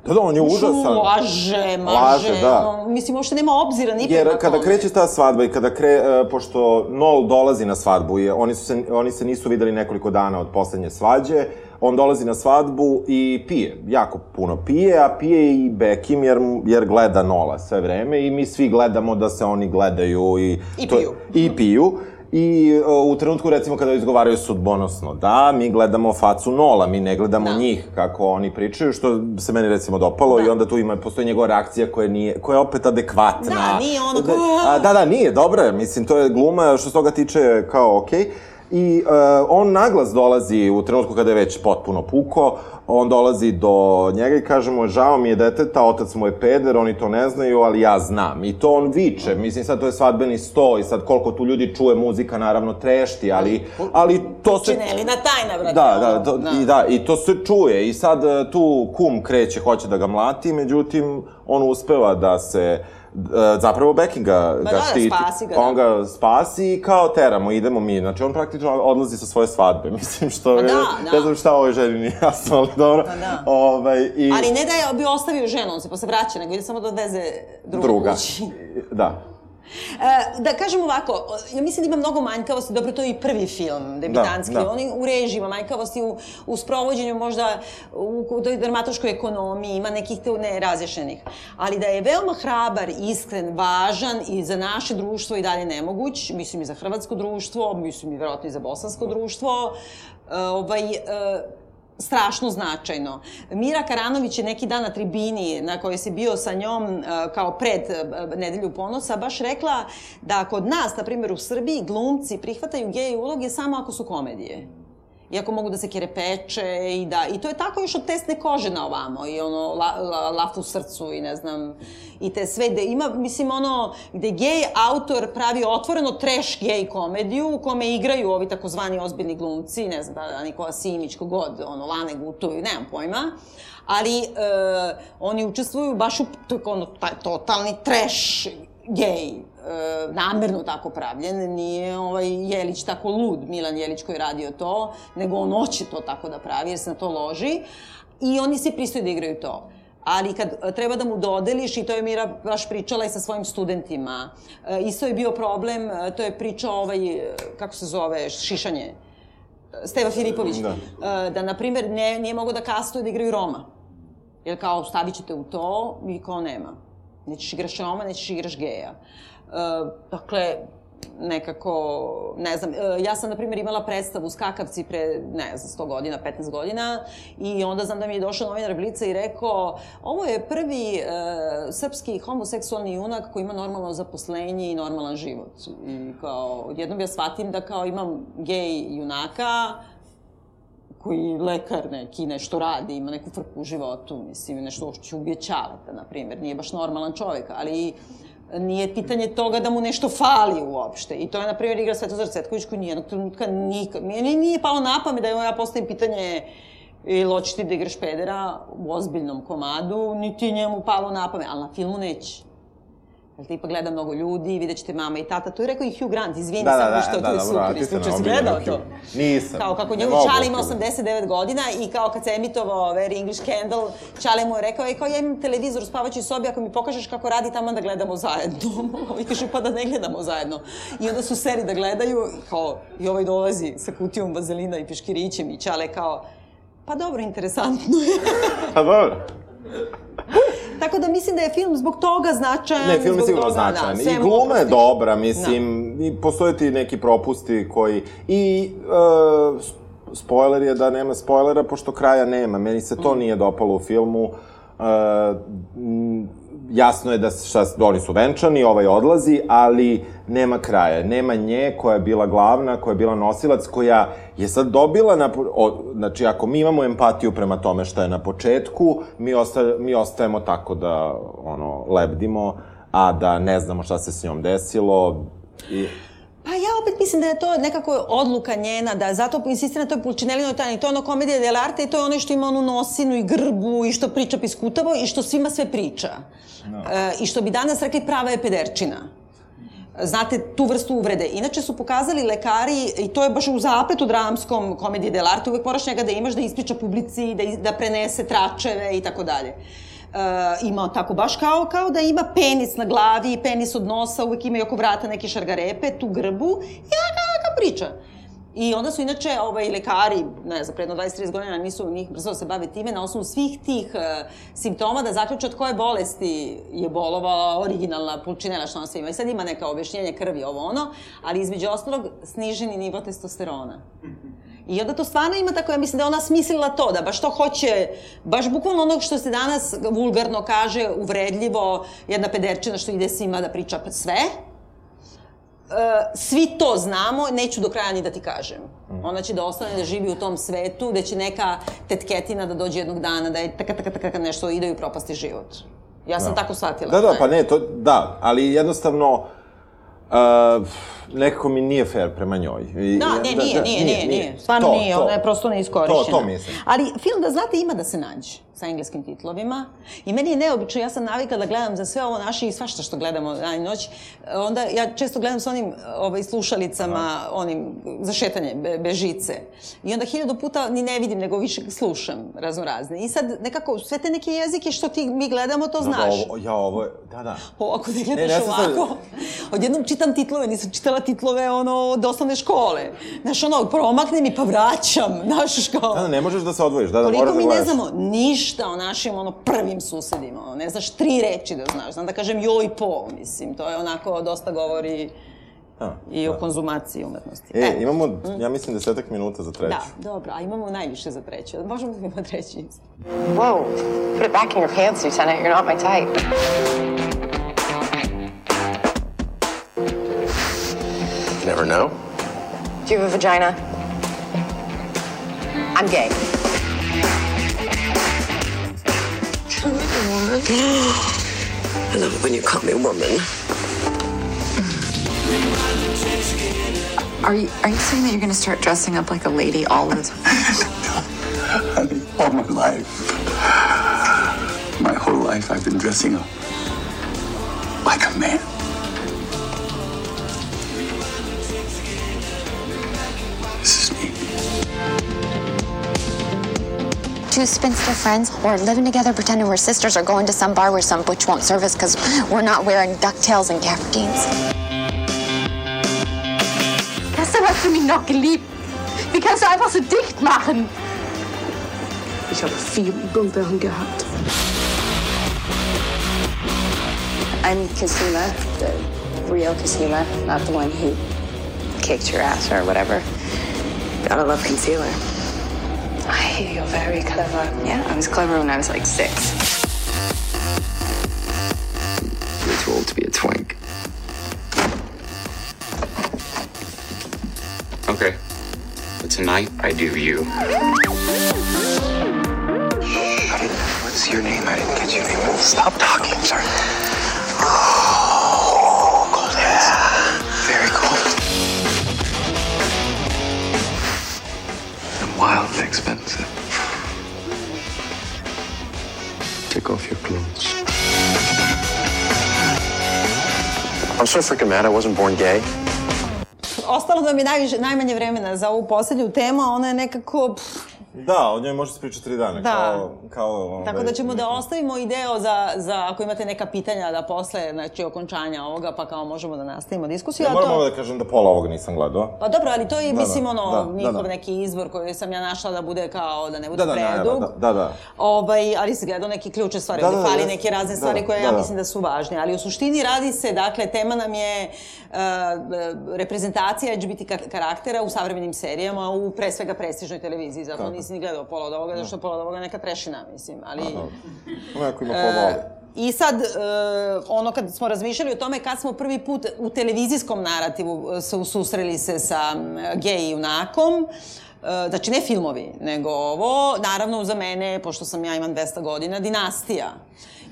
Da, da, on je užasan. Laže, maže, Laže, da. mislim, uopšte nema obzira ni Jer kada tome. kreće ta svadba i kada kre, e, pošto Nol dolazi na svadbu, je, oni, su se, oni se nisu videli nekoliko dana od poslednje svađe, on dolazi na svadbu i pije, jako puno pije, a pije i Bekim jer, jer gleda Nola sve vreme i mi svi gledamo da se oni gledaju i... I to- piju. I piju. I uh, u trenutku, recimo, kada izgovaraju sudbonosno, da, mi gledamo facu Nola, mi ne gledamo Da. njih, kako oni pričaju, što se meni, recimo, dopalo Da. i onda tu ima, postoji njegova reakcija koja, nije, koja je opet adekvatna. Da, nije ono Da, a, da, da, nije, dobra je, mislim, to je gluma, što se toga tiče, kao, okej. I uh, on naglas dolazi u trenutku kada je već potpuno puko, on dolazi do njega i kaže mu, žao mi je deteta, otac mu je peder, oni to ne znaju, ali ja znam. I to on viče, mislim, sad to je svadbeni sto i sad koliko tu ljudi čuje muzika, naravno trešti, ali, ali to se... Činelina tajna, brate. Da, da, to, I da, i to se čuje. I sad e, tu kum kreće, hoće da ga mlati, međutim, on uspeva da se zapravo Becky ga, ga da, štiti. spasi ga, da. On ga spasi i kao teramo, idemo mi. Znači, on praktično odlazi sa svoje svadbe. Mislim, što Pa je, da, da. ne znam šta ovoj ženi nije jasno, ali dobro. Pa da. Ovaj, i... Ali ne da je bi ostavio ženu, on se posle vraća, nego ide samo da odveze drugu druga. kući. Da. E, da kažem ovako, ja mislim da ima mnogo manjkavosti, dobro, to je i prvi film, debitanski, Da, da. on je u režiji ima manjkavosti, u, u sprovođenju možda, u, u toj dramatoškoj ekonomiji, ima nekih te nerazjašenih. Ali da je veoma hrabar, iskren, važan i za naše društvo i dalje nemoguć, mislim i za hrvatsko društvo, mislim i verovatno i za bosansko društvo, e, ovaj, e, strašno značajno. Mira Karanović je neki dan na tribini na kojoj se bio sa njom e, kao pred e, nedelju ponosa baš rekla da kod nas, na primjer u Srbiji, glumci prihvataju gej uloge samo ako su komedije iako mogu da se kerepeče i da, i to je tako još od tesne kože na ovamo i ono, la, la, laf u srcu i ne znam, i te sve, gde ima, mislim, ono, gde gej autor pravi otvoreno trash gej komediju u kome igraju ovi takozvani ozbiljni glumci, ne znam, da, Nikola Simić, kogod, ono, Lane Gutovi, nemam pojma, ali e, oni učestvuju baš u, to je ono, taj totalni trash gej, e, namerno tako pravljen, nije ovaj Jelić tako lud, Milan Jelić koji je radio to, nego on hoće to tako da pravi jer se na to loži i oni svi pristaju da igraju to. Ali kad e, treba da mu dodeliš, i to je Mira baš pričala i sa svojim studentima, e, isto je bio problem, e, to je pričao ovaj, kako se zove, šišanje, Steva Filipović, Da. da, da na primjer, ne, nije mogo da kastuje da igraju Roma. Jer kao, stavit ćete u to i kao nema. Nećeš igraš Roma, nećeš igraš geja. E, dakle, nekako, ne znam, e, ja sam, na primjer, imala predstavu Skakavci pre, ne znam, 100 godina, 15 godina i onda znam da mi je došao novinar Blica i rekao ovo je prvi e, srpski homoseksualni junak koji ima normalno zaposlenje i normalan život. I kao, jednom ja shvatim da kao imam gej junaka, koji lekar neki nešto radi, ima neku frku u životu, mislim, nešto ubije ćaleta, na primjer, nije baš normalan čovjek, ali nije pitanje toga da mu nešto fali uopšte. I to je, na primjer, igra Svetozar Cetković koji nijednog trenutka nikad... Meni nije palo na pamet da ja postavim pitanje ili hoćeš ti da igraš pedera u ozbiljnom komadu, niti je njemu palo na pamet, ali na filmu neće. Jer te ipak gleda mnogo ljudi, vidjet ćete mama i tata. To je rekao i Hugh Grant, izvini Da, da, samo da, što da, to je dobro, super. ti Isključio na si gledao to? Nisam. Kao kako mogu Čale ima Hugh. 89 godina i kao kad se emitovao Very English Candle, Čale mu je rekao, ej, kao ja imam televizor u spavaćoj sobi, ako mi pokažeš kako radi tamo da gledamo zajedno. I kaže, pa da ne gledamo zajedno. I onda su seri da gledaju, kao, i ovaj dolazi sa kutijom vazelina i piškirićem i Čale kao, pa dobro, interesantno je. Pa dobro. Tako da mislim da je film zbog toga značajan. Ne, film je sigurno toga, značajan. sve I gluma je dobra, mislim, i postoje ti neki propusti koji... I uh, spoiler je da nema spoilera, pošto kraja nema. Meni se Mm. to nije dopalo u filmu. Uh, jasno je da šta, oni su venčani, ovaj odlazi, ali nema kraja. Nema nje koja je bila glavna, koja je bila nosilac, koja je sad dobila, na, o, znači ako mi imamo empatiju prema tome šta je na početku, mi, osta, mi ostajemo tako da, ono, lebdimo, a da ne znamo šta se s njom desilo. I, Pa ja opet mislim da je to nekako odluka njena, da zato insistira na toj Pulčinelinoj tajni. To je ono komedija dell'arte i to je ono što ima onu nosinu i grbu i što priča piskutavo i što svima sve priča. E, I što bi danas rekli prava je pederčina. Znate, tu vrstu uvrede. Inače su pokazali lekari, i to je baš u zapletu dramskom komedije dell'arte, uvek moraš njega da imaš, da ispriča publici, da, da prenese tračeve i tako dalje. E, ima tako baš kao, kao da ima penis na glavi, penis od nosa, uvek ima i oko vrata neke šargarepe, tu grbu, i ovaka priča. I onda su inače ovaj, lekari, ne znam, predno 20-30 godina nisu njih brzo se bave time, na osnovu svih tih uh, simptoma da zaključe od koje bolesti je bolovala originalna pulčinela što ona sve ima. I sad ima neka objašnjenje krvi, ovo ono, ali između ostalog sniženi nivo testosterona. I onda to stvarno ima tako, ja mislim da ona smislila to, da baš to hoće, baš bukvalno onog što se danas vulgarno kaže, uvredljivo, jedna pederčina što ide svima da priča sve, E, svi to znamo, neću do kraja ni da ti kažem. Ona će da ostane da živi u tom svetu, gde će neka tetketina da dođe jednog dana, da je taka, taka, taka, nešto ide i propasti život. Ja sam tako shvatila. da, da, pa ne, to, da, ali jednostavno, uh, nekako mi nije fair prema njoj. I, Da, ne, nije, nije, nije, nije. Stvarno To, nije, to. ona je prosto neiskorišćena. To, to mislim. Ali film, da znate, ima da se nađe. sa engleskim titlovima. I meni je neobično, ja sam navikla da gledam za sve ovo naše i svašta što gledamo dan i noć. Onda ja često gledam sa onim ovaj, slušalicama, Aha. onim za šetanje, be, bežice. I onda hiljadu puta ni ne vidim, nego više slušam raznorazne. I sad nekako sve te neke jezike što ti mi gledamo, to znaš. Da, ovo, ja ovo, da, da. O, ako te gledaš ne, ne, ovako, sad... odjednom čitam titlove, nisam čitala titlove ono, od osnovne škole. Znaš, ono, promaknem i pa vraćam, znaš, kao... Da, da, ne možeš da se odvojiš, da, da, Koliko moraš da mi ne znamo ništa o našim, ono, prvim susedima, ono, ne znaš tri reči da znaš, znam da kažem joj po, mislim, to je onako, dosta govori A, i da. o konzumaciji umetnosti. E, e imamo, mm. ja mislim, desetak minuta za treću. Da, dobro, a imamo najviše za treću. Možemo da imamo treći isto. Whoa, put it back in your pants, Lieutenant, you're not my type. Never know. Do you have a vagina? I'm gay. I love it when you call me woman. Are you are you saying that you're gonna start dressing up like a lady all the time? Honey, all my life. My whole life I've been dressing up like a man. Two spinster friends who are living together pretending we're sisters or going to some bar where some butch won't serve us because we're not wearing ducktails and gabardines. Gestern hast du mich noch geliebt. Wie kannst du einfach so dicht machen? Ich habe viel Übung gehabt. I'm Kasima, the real Kasima, not the one who kicked your ass or whatever. Gotta love concealer. I hear you're very clever. Yeah, I was clever when I was like six. You're too old to be a twink. Okay. But tonight, I do you. I didn't What's your name? I didn't get your name. Stop talking. I'm sorry. Oh, cold hands. Very cold. And wildly expensive. Take off your clothes. I'm so freaking mad I wasn't born gay. Ostalo da mi najviše, najmanje vremena za ovu poslednju temu, a ona je nekako... Pff, Da, o njoj može se pričati tri dana, Da. kao... kao ovaj, Tako da ćemo da ostavimo ideo za, za ako imate neka pitanja da posle, znači, okončanja ovoga, pa kao možemo da nastavimo diskusiju. Ja moram to... da kažem da pola ovoga nisam gledao. Pa dobro, ali to je, Da, mislim, da, ono, da, da, njihov da. neki izbor koji sam ja našla da bude kao, da ne bude Da, da, predug. da, da, da. Ovaj, ali se gledao neke ključe stvari, Da, ovde da, da, fali neke razne Da, stvari koje da, ja da. mislim da su važne. Ali u suštini radi se, dakle, tema nam je uh, reprezentacija LGBT ka- karaktera u savremenim serijama, u pre svega prestižnoj televiziji. Zato. Nisi ni gledao pola od ovoga, zato što pola od ovoga neka trešina, mislim. Ali... Neko ima pola E, I sad, e, ono kad smo razmišljali o tome kad smo prvi put u televizijskom narativu e, se susreli se sa gej junakom, e, znači ne filmovi, nego ovo, naravno za mene, pošto sam ja imam 200 godina, dinastija.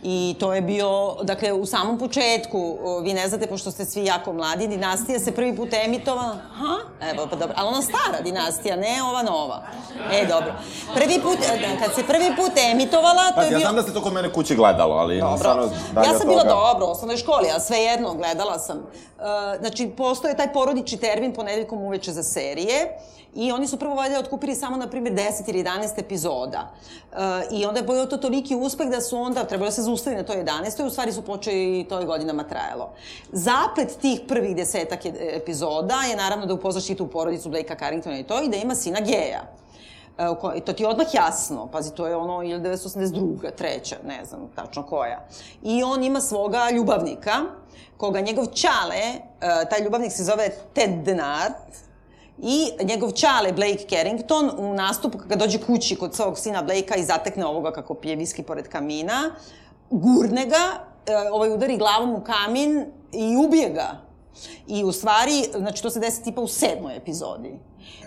I to je bio, dakle, u samom početku, vi ne znate, pošto ste svi jako mladi, dinastija se prvi put emitovala, ha, evo, pa dobro, ali ona stara dinastija, ne ova nova. E, dobro. Prvi put, e, da, kad se prvi put emitovala, to Pa, je ja bio... znam da ste to kod mene kući gledalo, ali Dobro. stvarno Ja sam bila toga- dobro u osnovnoj školi, a svejedno, gledala sam. Uh, znači, postoje taj porodični termin ponedeljkom uveče za serije i oni su prvo valjda otkupili samo, na primjer, 10 ili 11 epizoda. Uh, I onda je bio to toliki uspeh da su onda, trebalo da se zaustavi na toj 11. U stvari su počeli i to je godinama trajalo. Zaplet tih prvih desetak epizoda je naravno da upoznaš i tu porodicu Blakea Carringtona i to i da ima sina geja. E, to ti je odmah jasno. Pazi, to je ono 1982. treća, ne znam tačno koja. I on ima svoga ljubavnika, koga njegov čale, e, taj ljubavnik se zove Ted Denard, I njegov čale Blake Carrington u nastupu kada dođe kući kod svog sina Blakea i zatekne ovoga kako pije viski pored kamina, gurne ga, e, ovaj udari glavom u kamin i ubije ga. I u stvari, znači to se desi tipa u sedmoj epizodi.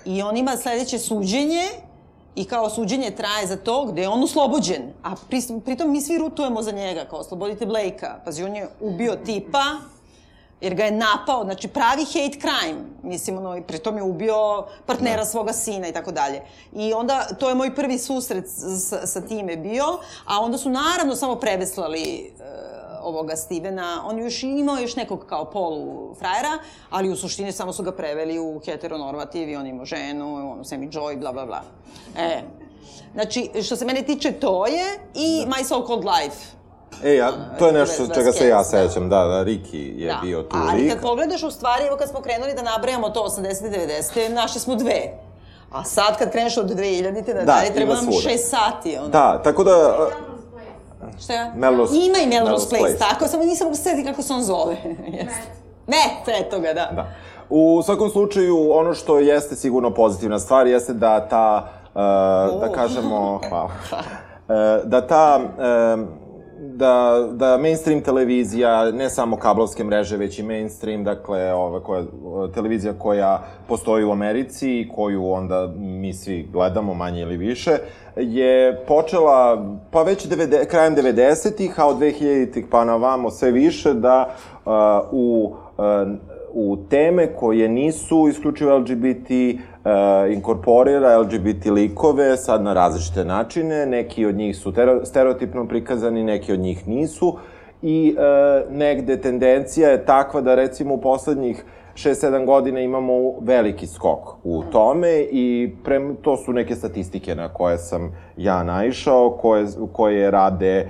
I on ima sledeće suđenje i kao suđenje traje za to gde je on oslobođen. A pri, pritom mi svi rutujemo za njega, kao oslobodite Blakea. Pazi, on je ubio tipa, jer ga je napao, znači pravi hate crime, mislim, ono, i pritom je ubio partnera da. svoga sina i tako dalje. I onda, to je moj prvi susret sa, sa time bio, a onda su naravno samo preveslali uh, ovoga Stevena, on još imao još nekog kao polu frajera, ali u suštini samo su ga preveli u heteronormativ i on imao ženu, on Sammy Joy, bla, bla, bla. E, znači, što se mene tiče, to je i My So Called Life E, ja, to je nešto čega se ja sećam, da, da, Riki je da. bio tu Ali lik. kad pogledaš u stvari, evo kad smo krenuli da nabrajamo to 80. 90. našli smo dve. A sad kad kreneš od 2000-te da, dalje, treba nam. 6 sati. Ono. Da, tako da... Šta ja? Melrose, Ima i Melrose, Melrose Place, Place, tako, samo nisam mogu setiti kako se on zove. ne, eto ga, da. da. U svakom slučaju, ono što jeste sigurno pozitivna stvar jeste da ta, uh, da kažemo, hvala, uh, da ta uh, da, da mainstream televizija, ne samo kablovske mreže, već i mainstream, dakle, ova koja, televizija koja postoji u Americi, koju onda mi svi gledamo, manje ili više, je počela, pa već 90, krajem 90-ih, a od 2000-ih pa na vamo sve više, da uh, u uh, u teme koje nisu isključivo LGBT, uh, inkorporira LGBT likove sad na različite načine. Neki od njih su stereotipno prikazani, neki od njih nisu. I uh, negde tendencija je takva da recimo u poslednjih 6-7 godina imamo veliki skok u tome i pre, to su neke statistike na koje sam ja naišao, koje, koje rade e,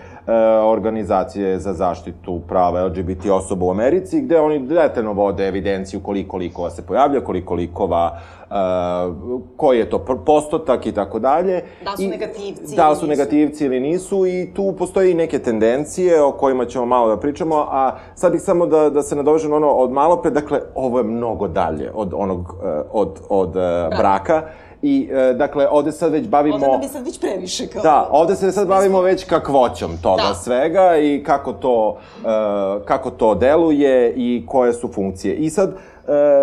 organizacije za zaštitu prava LGBT osoba u Americi, gde oni detaljno vode evidenciju koliko likova se pojavlja, koliko likova uh, koji je to postotak i tako dalje. Da su negativci Da li su negativci ili nisu i tu postoje i neke tendencije o kojima ćemo malo da pričamo, a sad bih samo da, da se nadovežem ono od malo pre, dakle, ovo je mnogo dalje od onog, uh, od, od uh, braka. I, e, dakle, ovde sad već bavimo... Ovde da bi sad već previše kao... Da, ovde se sad bavimo već kakvoćom toga da. svega i kako to, uh, kako to deluje i koje su funkcije. I sad, uh,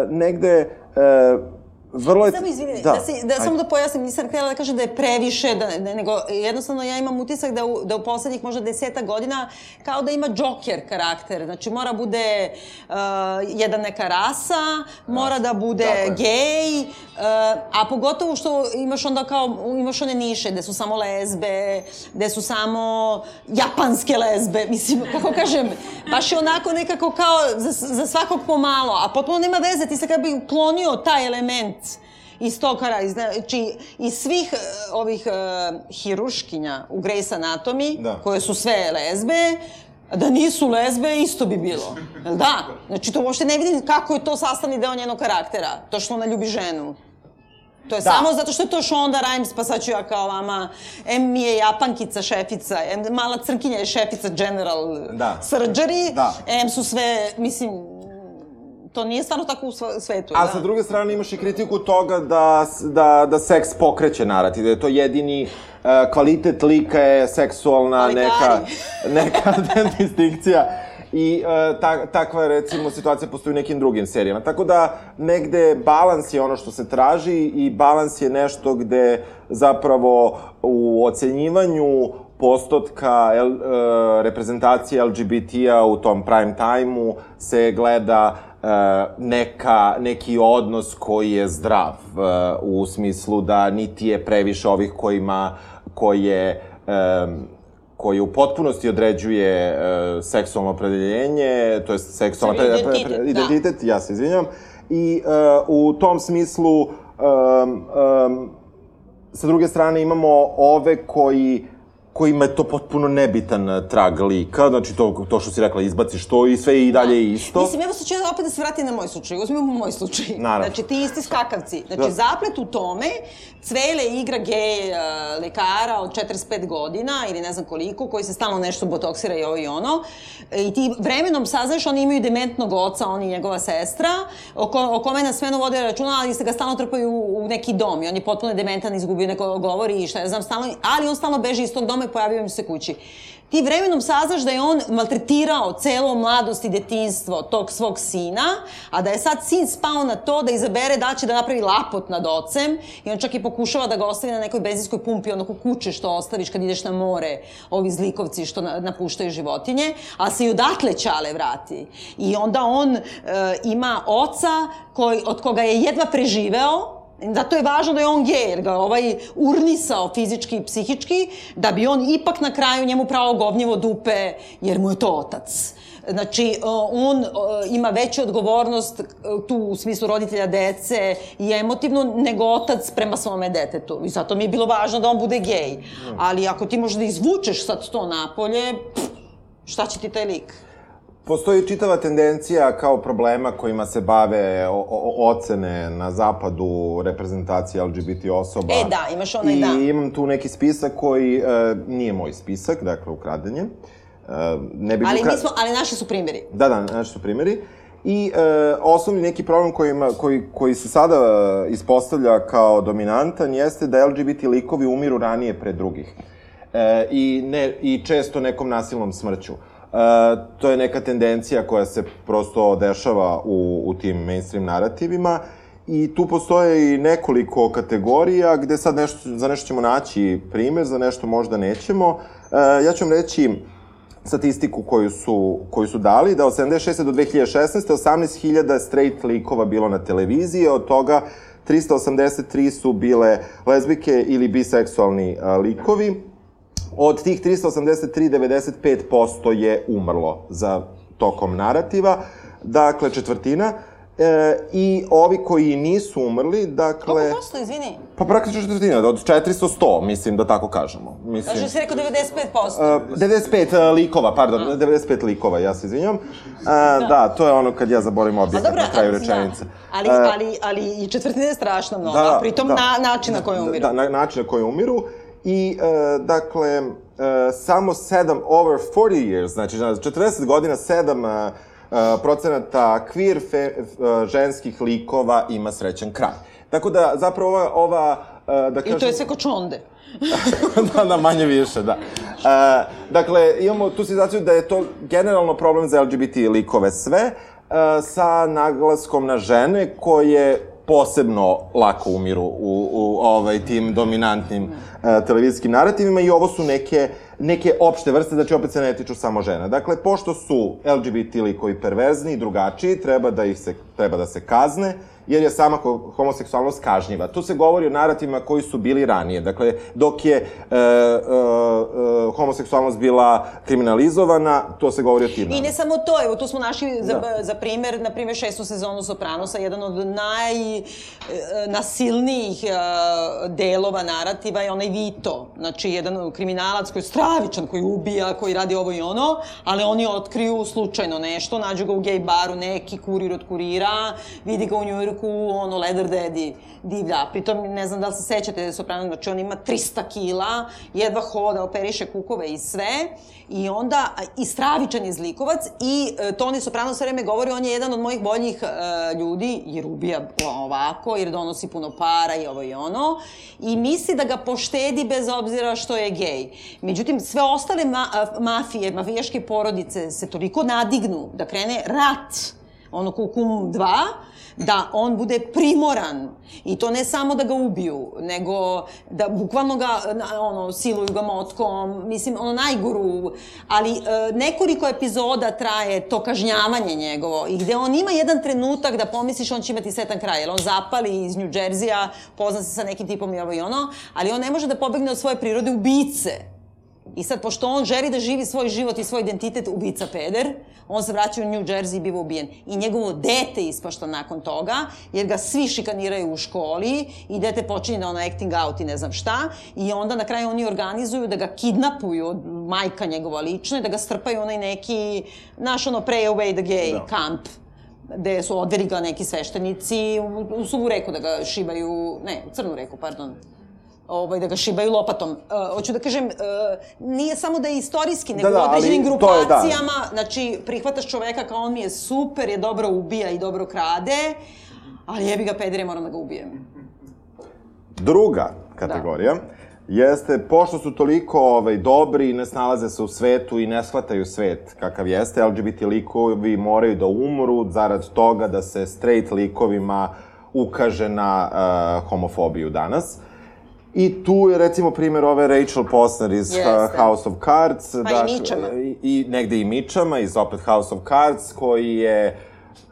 negde... Uh, vrlo je... Samo izvini, da, da, si, da samo da pojasnim, nisam htjela da kažem da je previše, da, ne, nego jednostavno ja imam utisak da u, da u poslednjih možda deseta godina kao da ima Joker karakter, znači mora bude uh, jedan neka rasa, mora da bude gej, uh, a pogotovo što imaš onda kao, imaš one niše gde su samo lezbe, gde su samo japanske lezbe, mislim, kako kažem, baš je onako nekako kao za, za svakog pomalo, a potpuno nema veze, ti se kada bi uklonio taj element iz tokara, znači iz svih uh, ovih uh, hiruškinja u Grey's Anatomy, da. koje su sve lezbe, da nisu lezbe, isto bi bilo. Da? Znači, to uopšte ne vidim kako je to sastavni deo njenog karaktera. To što ona ljubi ženu. To je da. samo zato što je to Shonda Rhimes, pa sad ću ja kao vama, M mi je japankica šefica, M mala crnkinja je šefica General da. Surgery, da. M su sve, mislim, to nije stvarno tako u svetu. A da? sa druge strane imaš i kritiku toga da, da, da seks pokreće narativ, da je to jedini uh, kvalitet lika je seksualna Ali neka, neka distinkcija. I uh, ta, takva, recimo, situacija postoji u nekim drugim serijama. Tako da, negde balans je ono što se traži i balans je nešto gde zapravo u ocenjivanju postotka L, uh, reprezentacije LGBT-a u tom prime time-u se gleda uh, neka, neki odnos koji je zdrav uh, u smislu da niti je previše ovih kojima koje koji u potpunosti određuje uh, seksualno opredeljenje, to je seksualno identitet, pre, pre, pre, identitet da. ja se izvinjam, i u tom smislu um, um, sa druge strane imamo ove koji kojima je to potpuno nebitan eh, trag lika, znači to, to što si rekla, izbaciš to i sve i dalje da. isto. Mislim, evo sad ću opet da se vratim na moj slučaj, uzmimo moj slučaj. Naravno. Znači, ti isti skakavci. Znači, da. zaplet u tome, Cvele igra gej uh, lekara od 45 godina ili ne znam koliko, koji se stalno nešto botoksira i ovo i ono. I ti vremenom saznaš, oni imaju dementnog oca, on i njegova sestra, o, ko, o kome na svenu vode računa, ali se ga stalno trpaju u, u neki dom i on je potpuno dementan, izgubio neko govori i šta ja znam, stalno, ali on stalno beži iz tog doma pojavio im se kući. ti vremenom saznaš da je on maltretirao celo mladost i detinstvo tog svog sina, a da je sad sin spao na to da izabere da će da napravi lapot nad ocem i on čak i pokušava da ga ostavi na nekoj benzinskoj pumpi, onako kuće što ostaviš kad ideš na more, ovi zlikovci što na, napuštaju životinje, a se i odatle Ćale vrati. I onda on e, ima oca koji, od koga je jedva preživeo, Zato je važno da je on gej, jer ga ovaj urnisao fizički i psihički, da bi on ipak na kraju njemu pravo govnjivo dupe, jer mu je to otac. Znači, e, on e, ima veću odgovornost e, tu u smislu roditelja dece i emotivno nego otac prema svome detetu. I zato mi je bilo važno da on bude gej. Ali ako ti možeš da izvučeš sad to napolje, pff, šta će ti taj lik? Postoji čitava tendencija kao problema kojima se bave o, o, ocene na zapadu reprezentacije LGBT osoba. E, da, imaš onaj, I da. I imam tu neki spisak koji e, nije moj spisak, dakle, ukradenje. E, ne bih Ali, ukra... mi smo, ali naši su primjeri. Da, da, naši su primjeri. I e, osnovni neki problem kojima, koji, koji se sada e, ispostavlja kao dominantan jeste da LGBT likovi umiru ranije pre drugih. E, i, ne, I često nekom nasilnom smrću. E, to je neka tendencija koja se prosto dešava u, u tim mainstream narativima i tu postoje i nekoliko kategorija gde sad nešto, za nešto ćemo naći primer, za nešto možda nećemo. E, ja ću vam reći statistiku koju su, koju su dali, da od 76. do 2016. 18.000 straight likova bilo na televiziji, od toga 383 su bile lezbike ili biseksualni likovi. Od tih 383, 95% je umrlo za tokom narativa, dakle četvrtina. E, I ovi koji nisu umrli, dakle... Koliko posto, izvini? Pa praktično četvrtina, od 400 100, mislim da tako kažemo. Mislim, Kaže si rekao 95%. Uh, 95 uh, likova, pardon, 95 likova, ja se izvinjam. Uh, da. da, to je ono kad ja zaboravim objekat na kraju rečenice. Da. Ali, Uh, ali, ali i četvrtina je strašno mnogo, da, a pritom da. na, način na koji umiru. Da, na način na koji umiru. I, uh, dakle, uh, samo 7 over 40 years, znači za 40 godina 7 uh, uh, procenata queer fe, uh, ženskih likova ima srećan kraj. Tako da, zapravo, ova, ova uh, da kažem... I to je sve kočonde. da, da, manje više, da. E, dakle, imamo tu situaciju da je to generalno problem za LGBT likove sve, e, sa naglaskom na žene koje posebno lako umiru u, u ovaj, tim dominantnim e, televizijskim narativima i ovo su neke, neke opšte vrste, znači opet se ne tiču samo žena. Dakle, pošto su LGBT likovi perverzni i drugačiji, treba da ih se, treba da se kazne, jer je sama ho- homoseksualnost kažnjiva. Tu se govori o narativima koji su bili ranije. Dakle, dok je e, e, e, homoseksualnost bila kriminalizovana, to se govori o tim I ne samo to, evo tu smo našli za, Da. za primer, na primer šestu sezonu Sopranosa, jedan od najnasilnijih delova narativa je onaj Vito. Znači, jedan kriminalac koji je stravičan, koji ubija, koji radi ovo i ono, ali oni otkriju slučajno nešto, nađu ga u gej baru, neki kurir od kurira, vidi ga u Njujorku, ono, leather daddy divlja. Pritom, ne znam da li se sećate da Soprano, znači on ima 300 kila, jedva hoda, operiše kukove i sve, i onda, i stravičan je zlikovac, i e, Toni Soprano sve vreme govori, on je jedan od mojih boljih e, ljudi, jer ubija ovako, jer donosi puno para i ovo i ono, i misli da ga poštedi bez obzira što je gej. Međutim, sve ostale ma, a, mafije, mafijaške porodice se toliko nadignu da krene rat, ono Kukum 2, da on bude primoran. I to ne samo da ga ubiju, nego da bukvalno ga ono siluju ga motkom, mislim ono najgoru, ali e, nekoliko epizoda traje to kažnjavanje njegovo. I gde on ima jedan trenutak da pomisliš on će imati setan kraj, jer on zapali iz New Jersey-a, pozna se sa nekim tipom i ovo i ono, ali on ne može da pobegne od svoje prirode ubice. I sad, pošto on želi da živi svoj život i svoj identitet ubica peder, on se vraća u New Jersey i biva ubijen. I njegovo dete ispašta nakon toga, jer ga svi šikaniraju u školi i dete počinje da ono acting out i ne znam šta. I onda na kraju oni organizuju da ga kidnapuju od majka njegova lično i da ga strpaju onaj neki, naš ono pray away the gay da. kamp gde su odveli ga neki sveštenici u, u suvu reku da ga šibaju, ne, u crnu reku, pardon, ovaj, da ga šibaju lopatom. Uh, hoću da kažem, uh, nije samo da je istorijski, nego Da, da, u određenim ali to je, da. grupacijama, znači, prihvataš čoveka kao on mi je super, je dobro ubija i dobro krade, ali jebi ga pedere, moram da ga ubijem. Druga kategorija jeste, pošto su toliko ovaj, dobri i ne snalaze se u svetu i ne shvataju svet kakav jeste, LGBT likovi moraju da umru zarad toga da se straight likovima ukaže na uh, homofobiju danas. I tu je recimo primer ove Rachel Posner iz Jeste. uh, House of Cards. Pa i Mičama. I, I negde i Mičama iz opet House of Cards koji je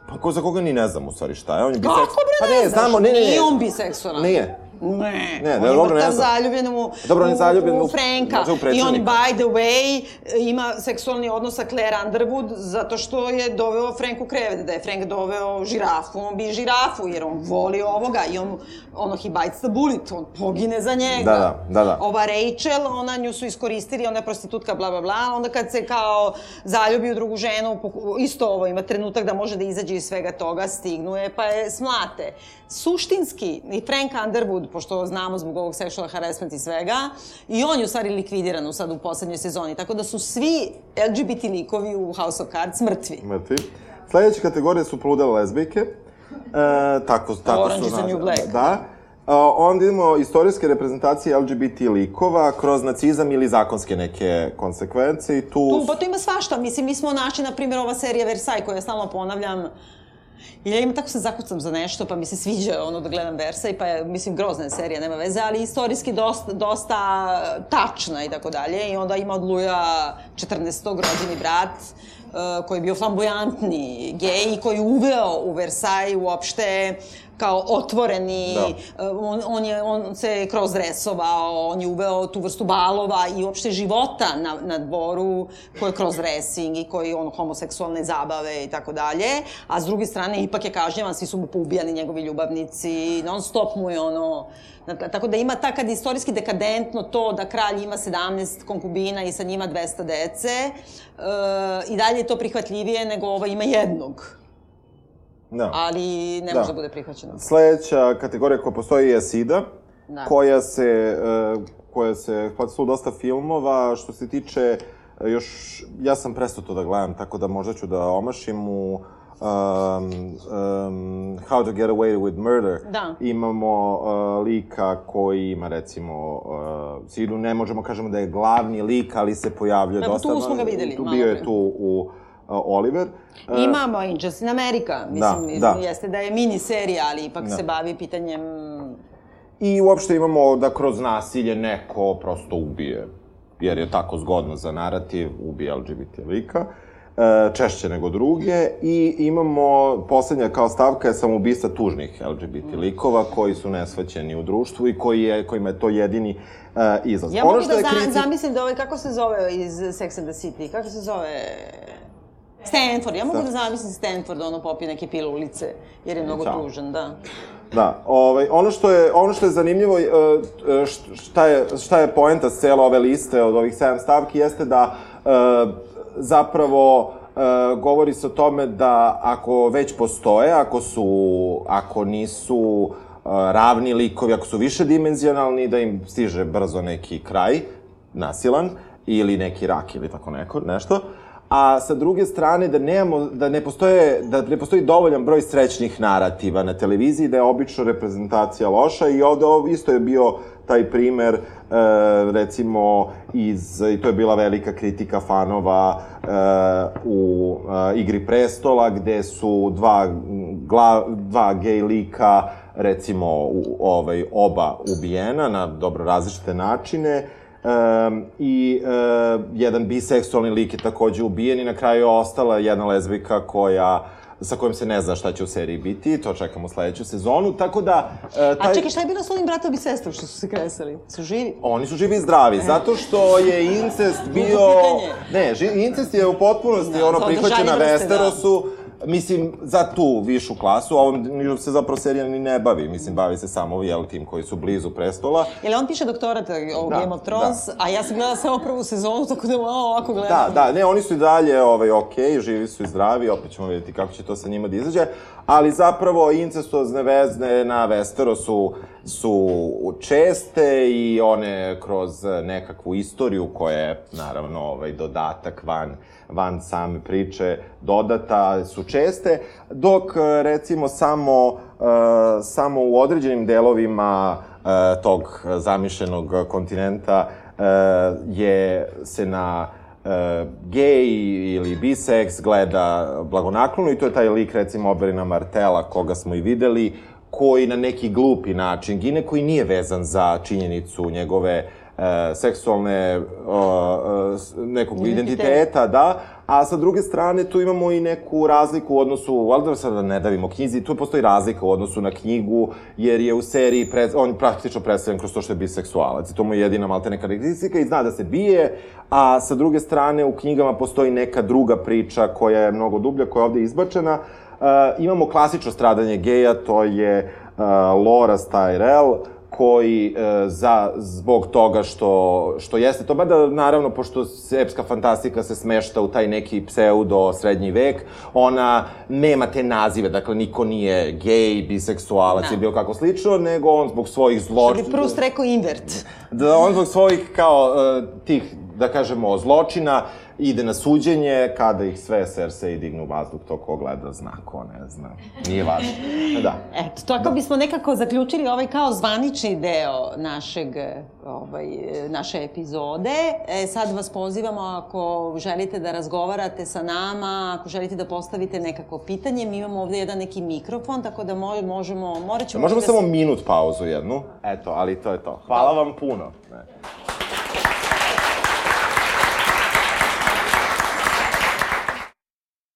Pa ko, za koga ni ne znam u stvari šta je, on je Kako biseks- bre Pa ne, ne, znaš? znamo, ne, ne, ne. Nije on biseksualan. Nije. Ne, Ne, on je dobro, ne zaljubljen u, Dobro, on je zaljubljen u, u- Franka. znači u I on, by the way, ima seksualni odnos sa Claire Underwood zato što je doveo Frank u krevet. Da je Frank doveo žirafu, on bi žirafu, jer on voli ovoga i on, ono, he bites the bullet, on pogine za njega. Da, da, da, da. Ova Rachel, ona nju su iskoristili, ona je prostitutka, bla, bla, bla. Onda kad se kao zaljubi u drugu ženu, isto ovo ima trenutak da može da izađe iz svega toga, stignuje, pa je smlate. Suštinski, i Frank Underwood, pošto znamo zbog ovog sexual harassment i svega, i on je u stvari likvidiran u sad u poslednjoj sezoni, tako da su svi LGBT likovi u House of Cards mrtvi. Mrtvi. Sledeća kategorija su poludele lezbijke. E, tako, tako Orange su is the new black. Da. A, onda imamo istorijske reprezentacije LGBT likova kroz nacizam ili zakonske neke konsekvence i tu... Tu, pa to ima svašta. Mislim, mi smo našli, na primjer, ova serija Versailles, koju ja stalno ponavljam, I ja imam tako se zakucam za nešto, pa mi se sviđa ono da gledam Versailles, pa je, mislim, grozna je serija, nema veze, ali istorijski dosta, dosta tačna i tako dalje. I onda ima od Luja 14. rođeni brat, koji je bio flamboyantni gej i koji je uveo u Versailles uopšte kao otvoreni, Da. uh, on, on, je, on se kroz dresovao, on je uveo tu vrstu balova i uopšte života na, na dvoru koji je kroz dresing i koji on homoseksualne zabave i tako dalje, a s druge strane ipak je kažnjavan, svi su mu poubijani njegovi ljubavnici, non stop mu je ono, tako da ima ta kad je istorijski dekadentno to da kralj ima 17 konkubina i sa njima 200 dece, uh, i dalje je to prihvatljivije nego ova ima jednog. Da. Ali ne Da. može da bude prihvaćeno. Sledeća kategorija koja postoji je SIDA, Da. koja se, e, koja se eksploatisala u dosta filmova, što se tiče e, još, ja sam prestao to da gledam, tako da možda ću da omašim u um, um, How to Get Away with Murder. Da. Imamo uh, lika koji ima, recimo, uh, Sidu, ne možemo kažemo da je glavni lik, ali se pojavljuje Da, dosta. tu smo ga videli Tu bio je tu u uh, Oliver. Uh, Imamo Angels in America, mislim, da. jeste da je mini serija, ali ipak Da. se bavi pitanjem... I uopšte imamo da kroz nasilje neko prosto ubije, jer je tako zgodno za narativ, ubije LGBT lika, e, češće nego druge, i imamo, poslednja kao stavka je samoubistva tužnih LGBT likova koji su nesvaćeni u društvu i koji je, kojima je to jedini e, izlaz. Ja mogu što da je kritik- zamislim da ovaj, kako se zove iz Sex and the City, kako se zove... Stanford, ja mogu da zamislim Stanford da ono popije neke pilulice, jer je mnogo Ćao. tužan, da. Da, ovaj, ono što je, ono što je zanimljivo, e, e, šta je, šta je poenta s cele ove liste od ovih sedam stavki, jeste da e, zapravo e, govori se o tome da ako već postoje, ako su, ako nisu e, ravni likovi, ako su više dimenzionalni, da im stiže brzo neki kraj, nasilan, ili neki rak ili tako neko, nešto a sa druge strane da nemamo, da ne postoje, da ne postoji dovoljan broj srećnih narativa na televiziji, da je obično reprezentacija loša i ovde isto je bio taj primer, e, recimo, iz, i to je bila velika kritika fanova e, u e, Igri prestola, gde su dva, gla, dva gej lika, recimo, u, ovaj, oba ubijena na dobro različite načine, Um, I uh, jedan biseksualni lik je takođe ubijen i na kraju je ostala jedna lezbijka koja sa kojom se ne zna šta će u seriji biti, to čekamo sledeću sezonu, tako da... Uh, taj... A čekaj, šta je bilo s ovim bratom i sestrom što su se kresali? Su živi? Oni su živi i zdravi, zato što je incest bio... Ne, ži, incest je u potpunosti Da, ono za prihvaćen na vrste, da. Mislim, za tu višu klasu, a ovom ni- se zapravo serija ni ne bavi, mislim, bavi se samo, jel, tim koji su blizu prestola. Jel on piše doktorat o Da, Game of Thrones, a ja sam gledala samo prvu sezonu, tako da malo ovako gledam. Da, da, ne, oni su i dalje, ovaj, okej, živi su i zdravi, opet ćemo vidjeti kako će to sa njima da izađe, ali zapravo incestuozne vezne na Westerosu su česte i one kroz nekakvu istoriju koja je, naravno, ovaj, dodatak van, van same priče dodata su česte, dok, recimo, samo, uh, samo u određenim delovima tog zamišljenog kontinenta e, je se na e, gej ili biseks gleda blagonaklono i to je taj lik recimo Oberina Martela koga smo i videli koji na neki glupi način gine koji nije vezan za činjenicu njegove e, seksualne o, s- nekog identiteta, da, a sa druge strane tu imamo i neku razliku u odnosu, valjda sada ne davimo knjizi, tu postoji razlika u odnosu na knjigu, jer je u seriji, pre, on praktično predstavljen kroz to što je biseksualac i to mu je jedina maltene karakteristika i zna da se bije, a sa druge strane u knjigama postoji neka druga priča koja je mnogo dublja, koja je ovde izbačena. Uh, imamo klasično stradanje geja, to je uh, Loras Tyrell, koji e, za, zbog toga što, što jeste to, mada naravno, pošto epska fantastika se smešta u taj neki pseudo srednji vek, ona nema te nazive, dakle, niko nije gej, biseksualac Da. i bilo kako slično, nego on zbog svojih Što zločina... bi Proust rekao invert. Da on zbog svojih, kao, e, tih, da kažemo, zločina, ide na suđenje, kada ih sve Cersei dignu u vazduh, to ko gleda zna, ko ne zna. Nije važno. Da. Eto, tako bismo nekako zaključili ovaj kao zvanični deo našeg, ovaj, naše epizode. E, sad vas pozivamo ako želite da razgovarate sa nama, ako želite da postavite nekako pitanje, mi imamo ovde jedan neki mikrofon, tako da mo možemo, morat ćemo... Možemo da samo se- minut pauzu jednu? Eto, ali to je to. Hvala vam puno. Ne.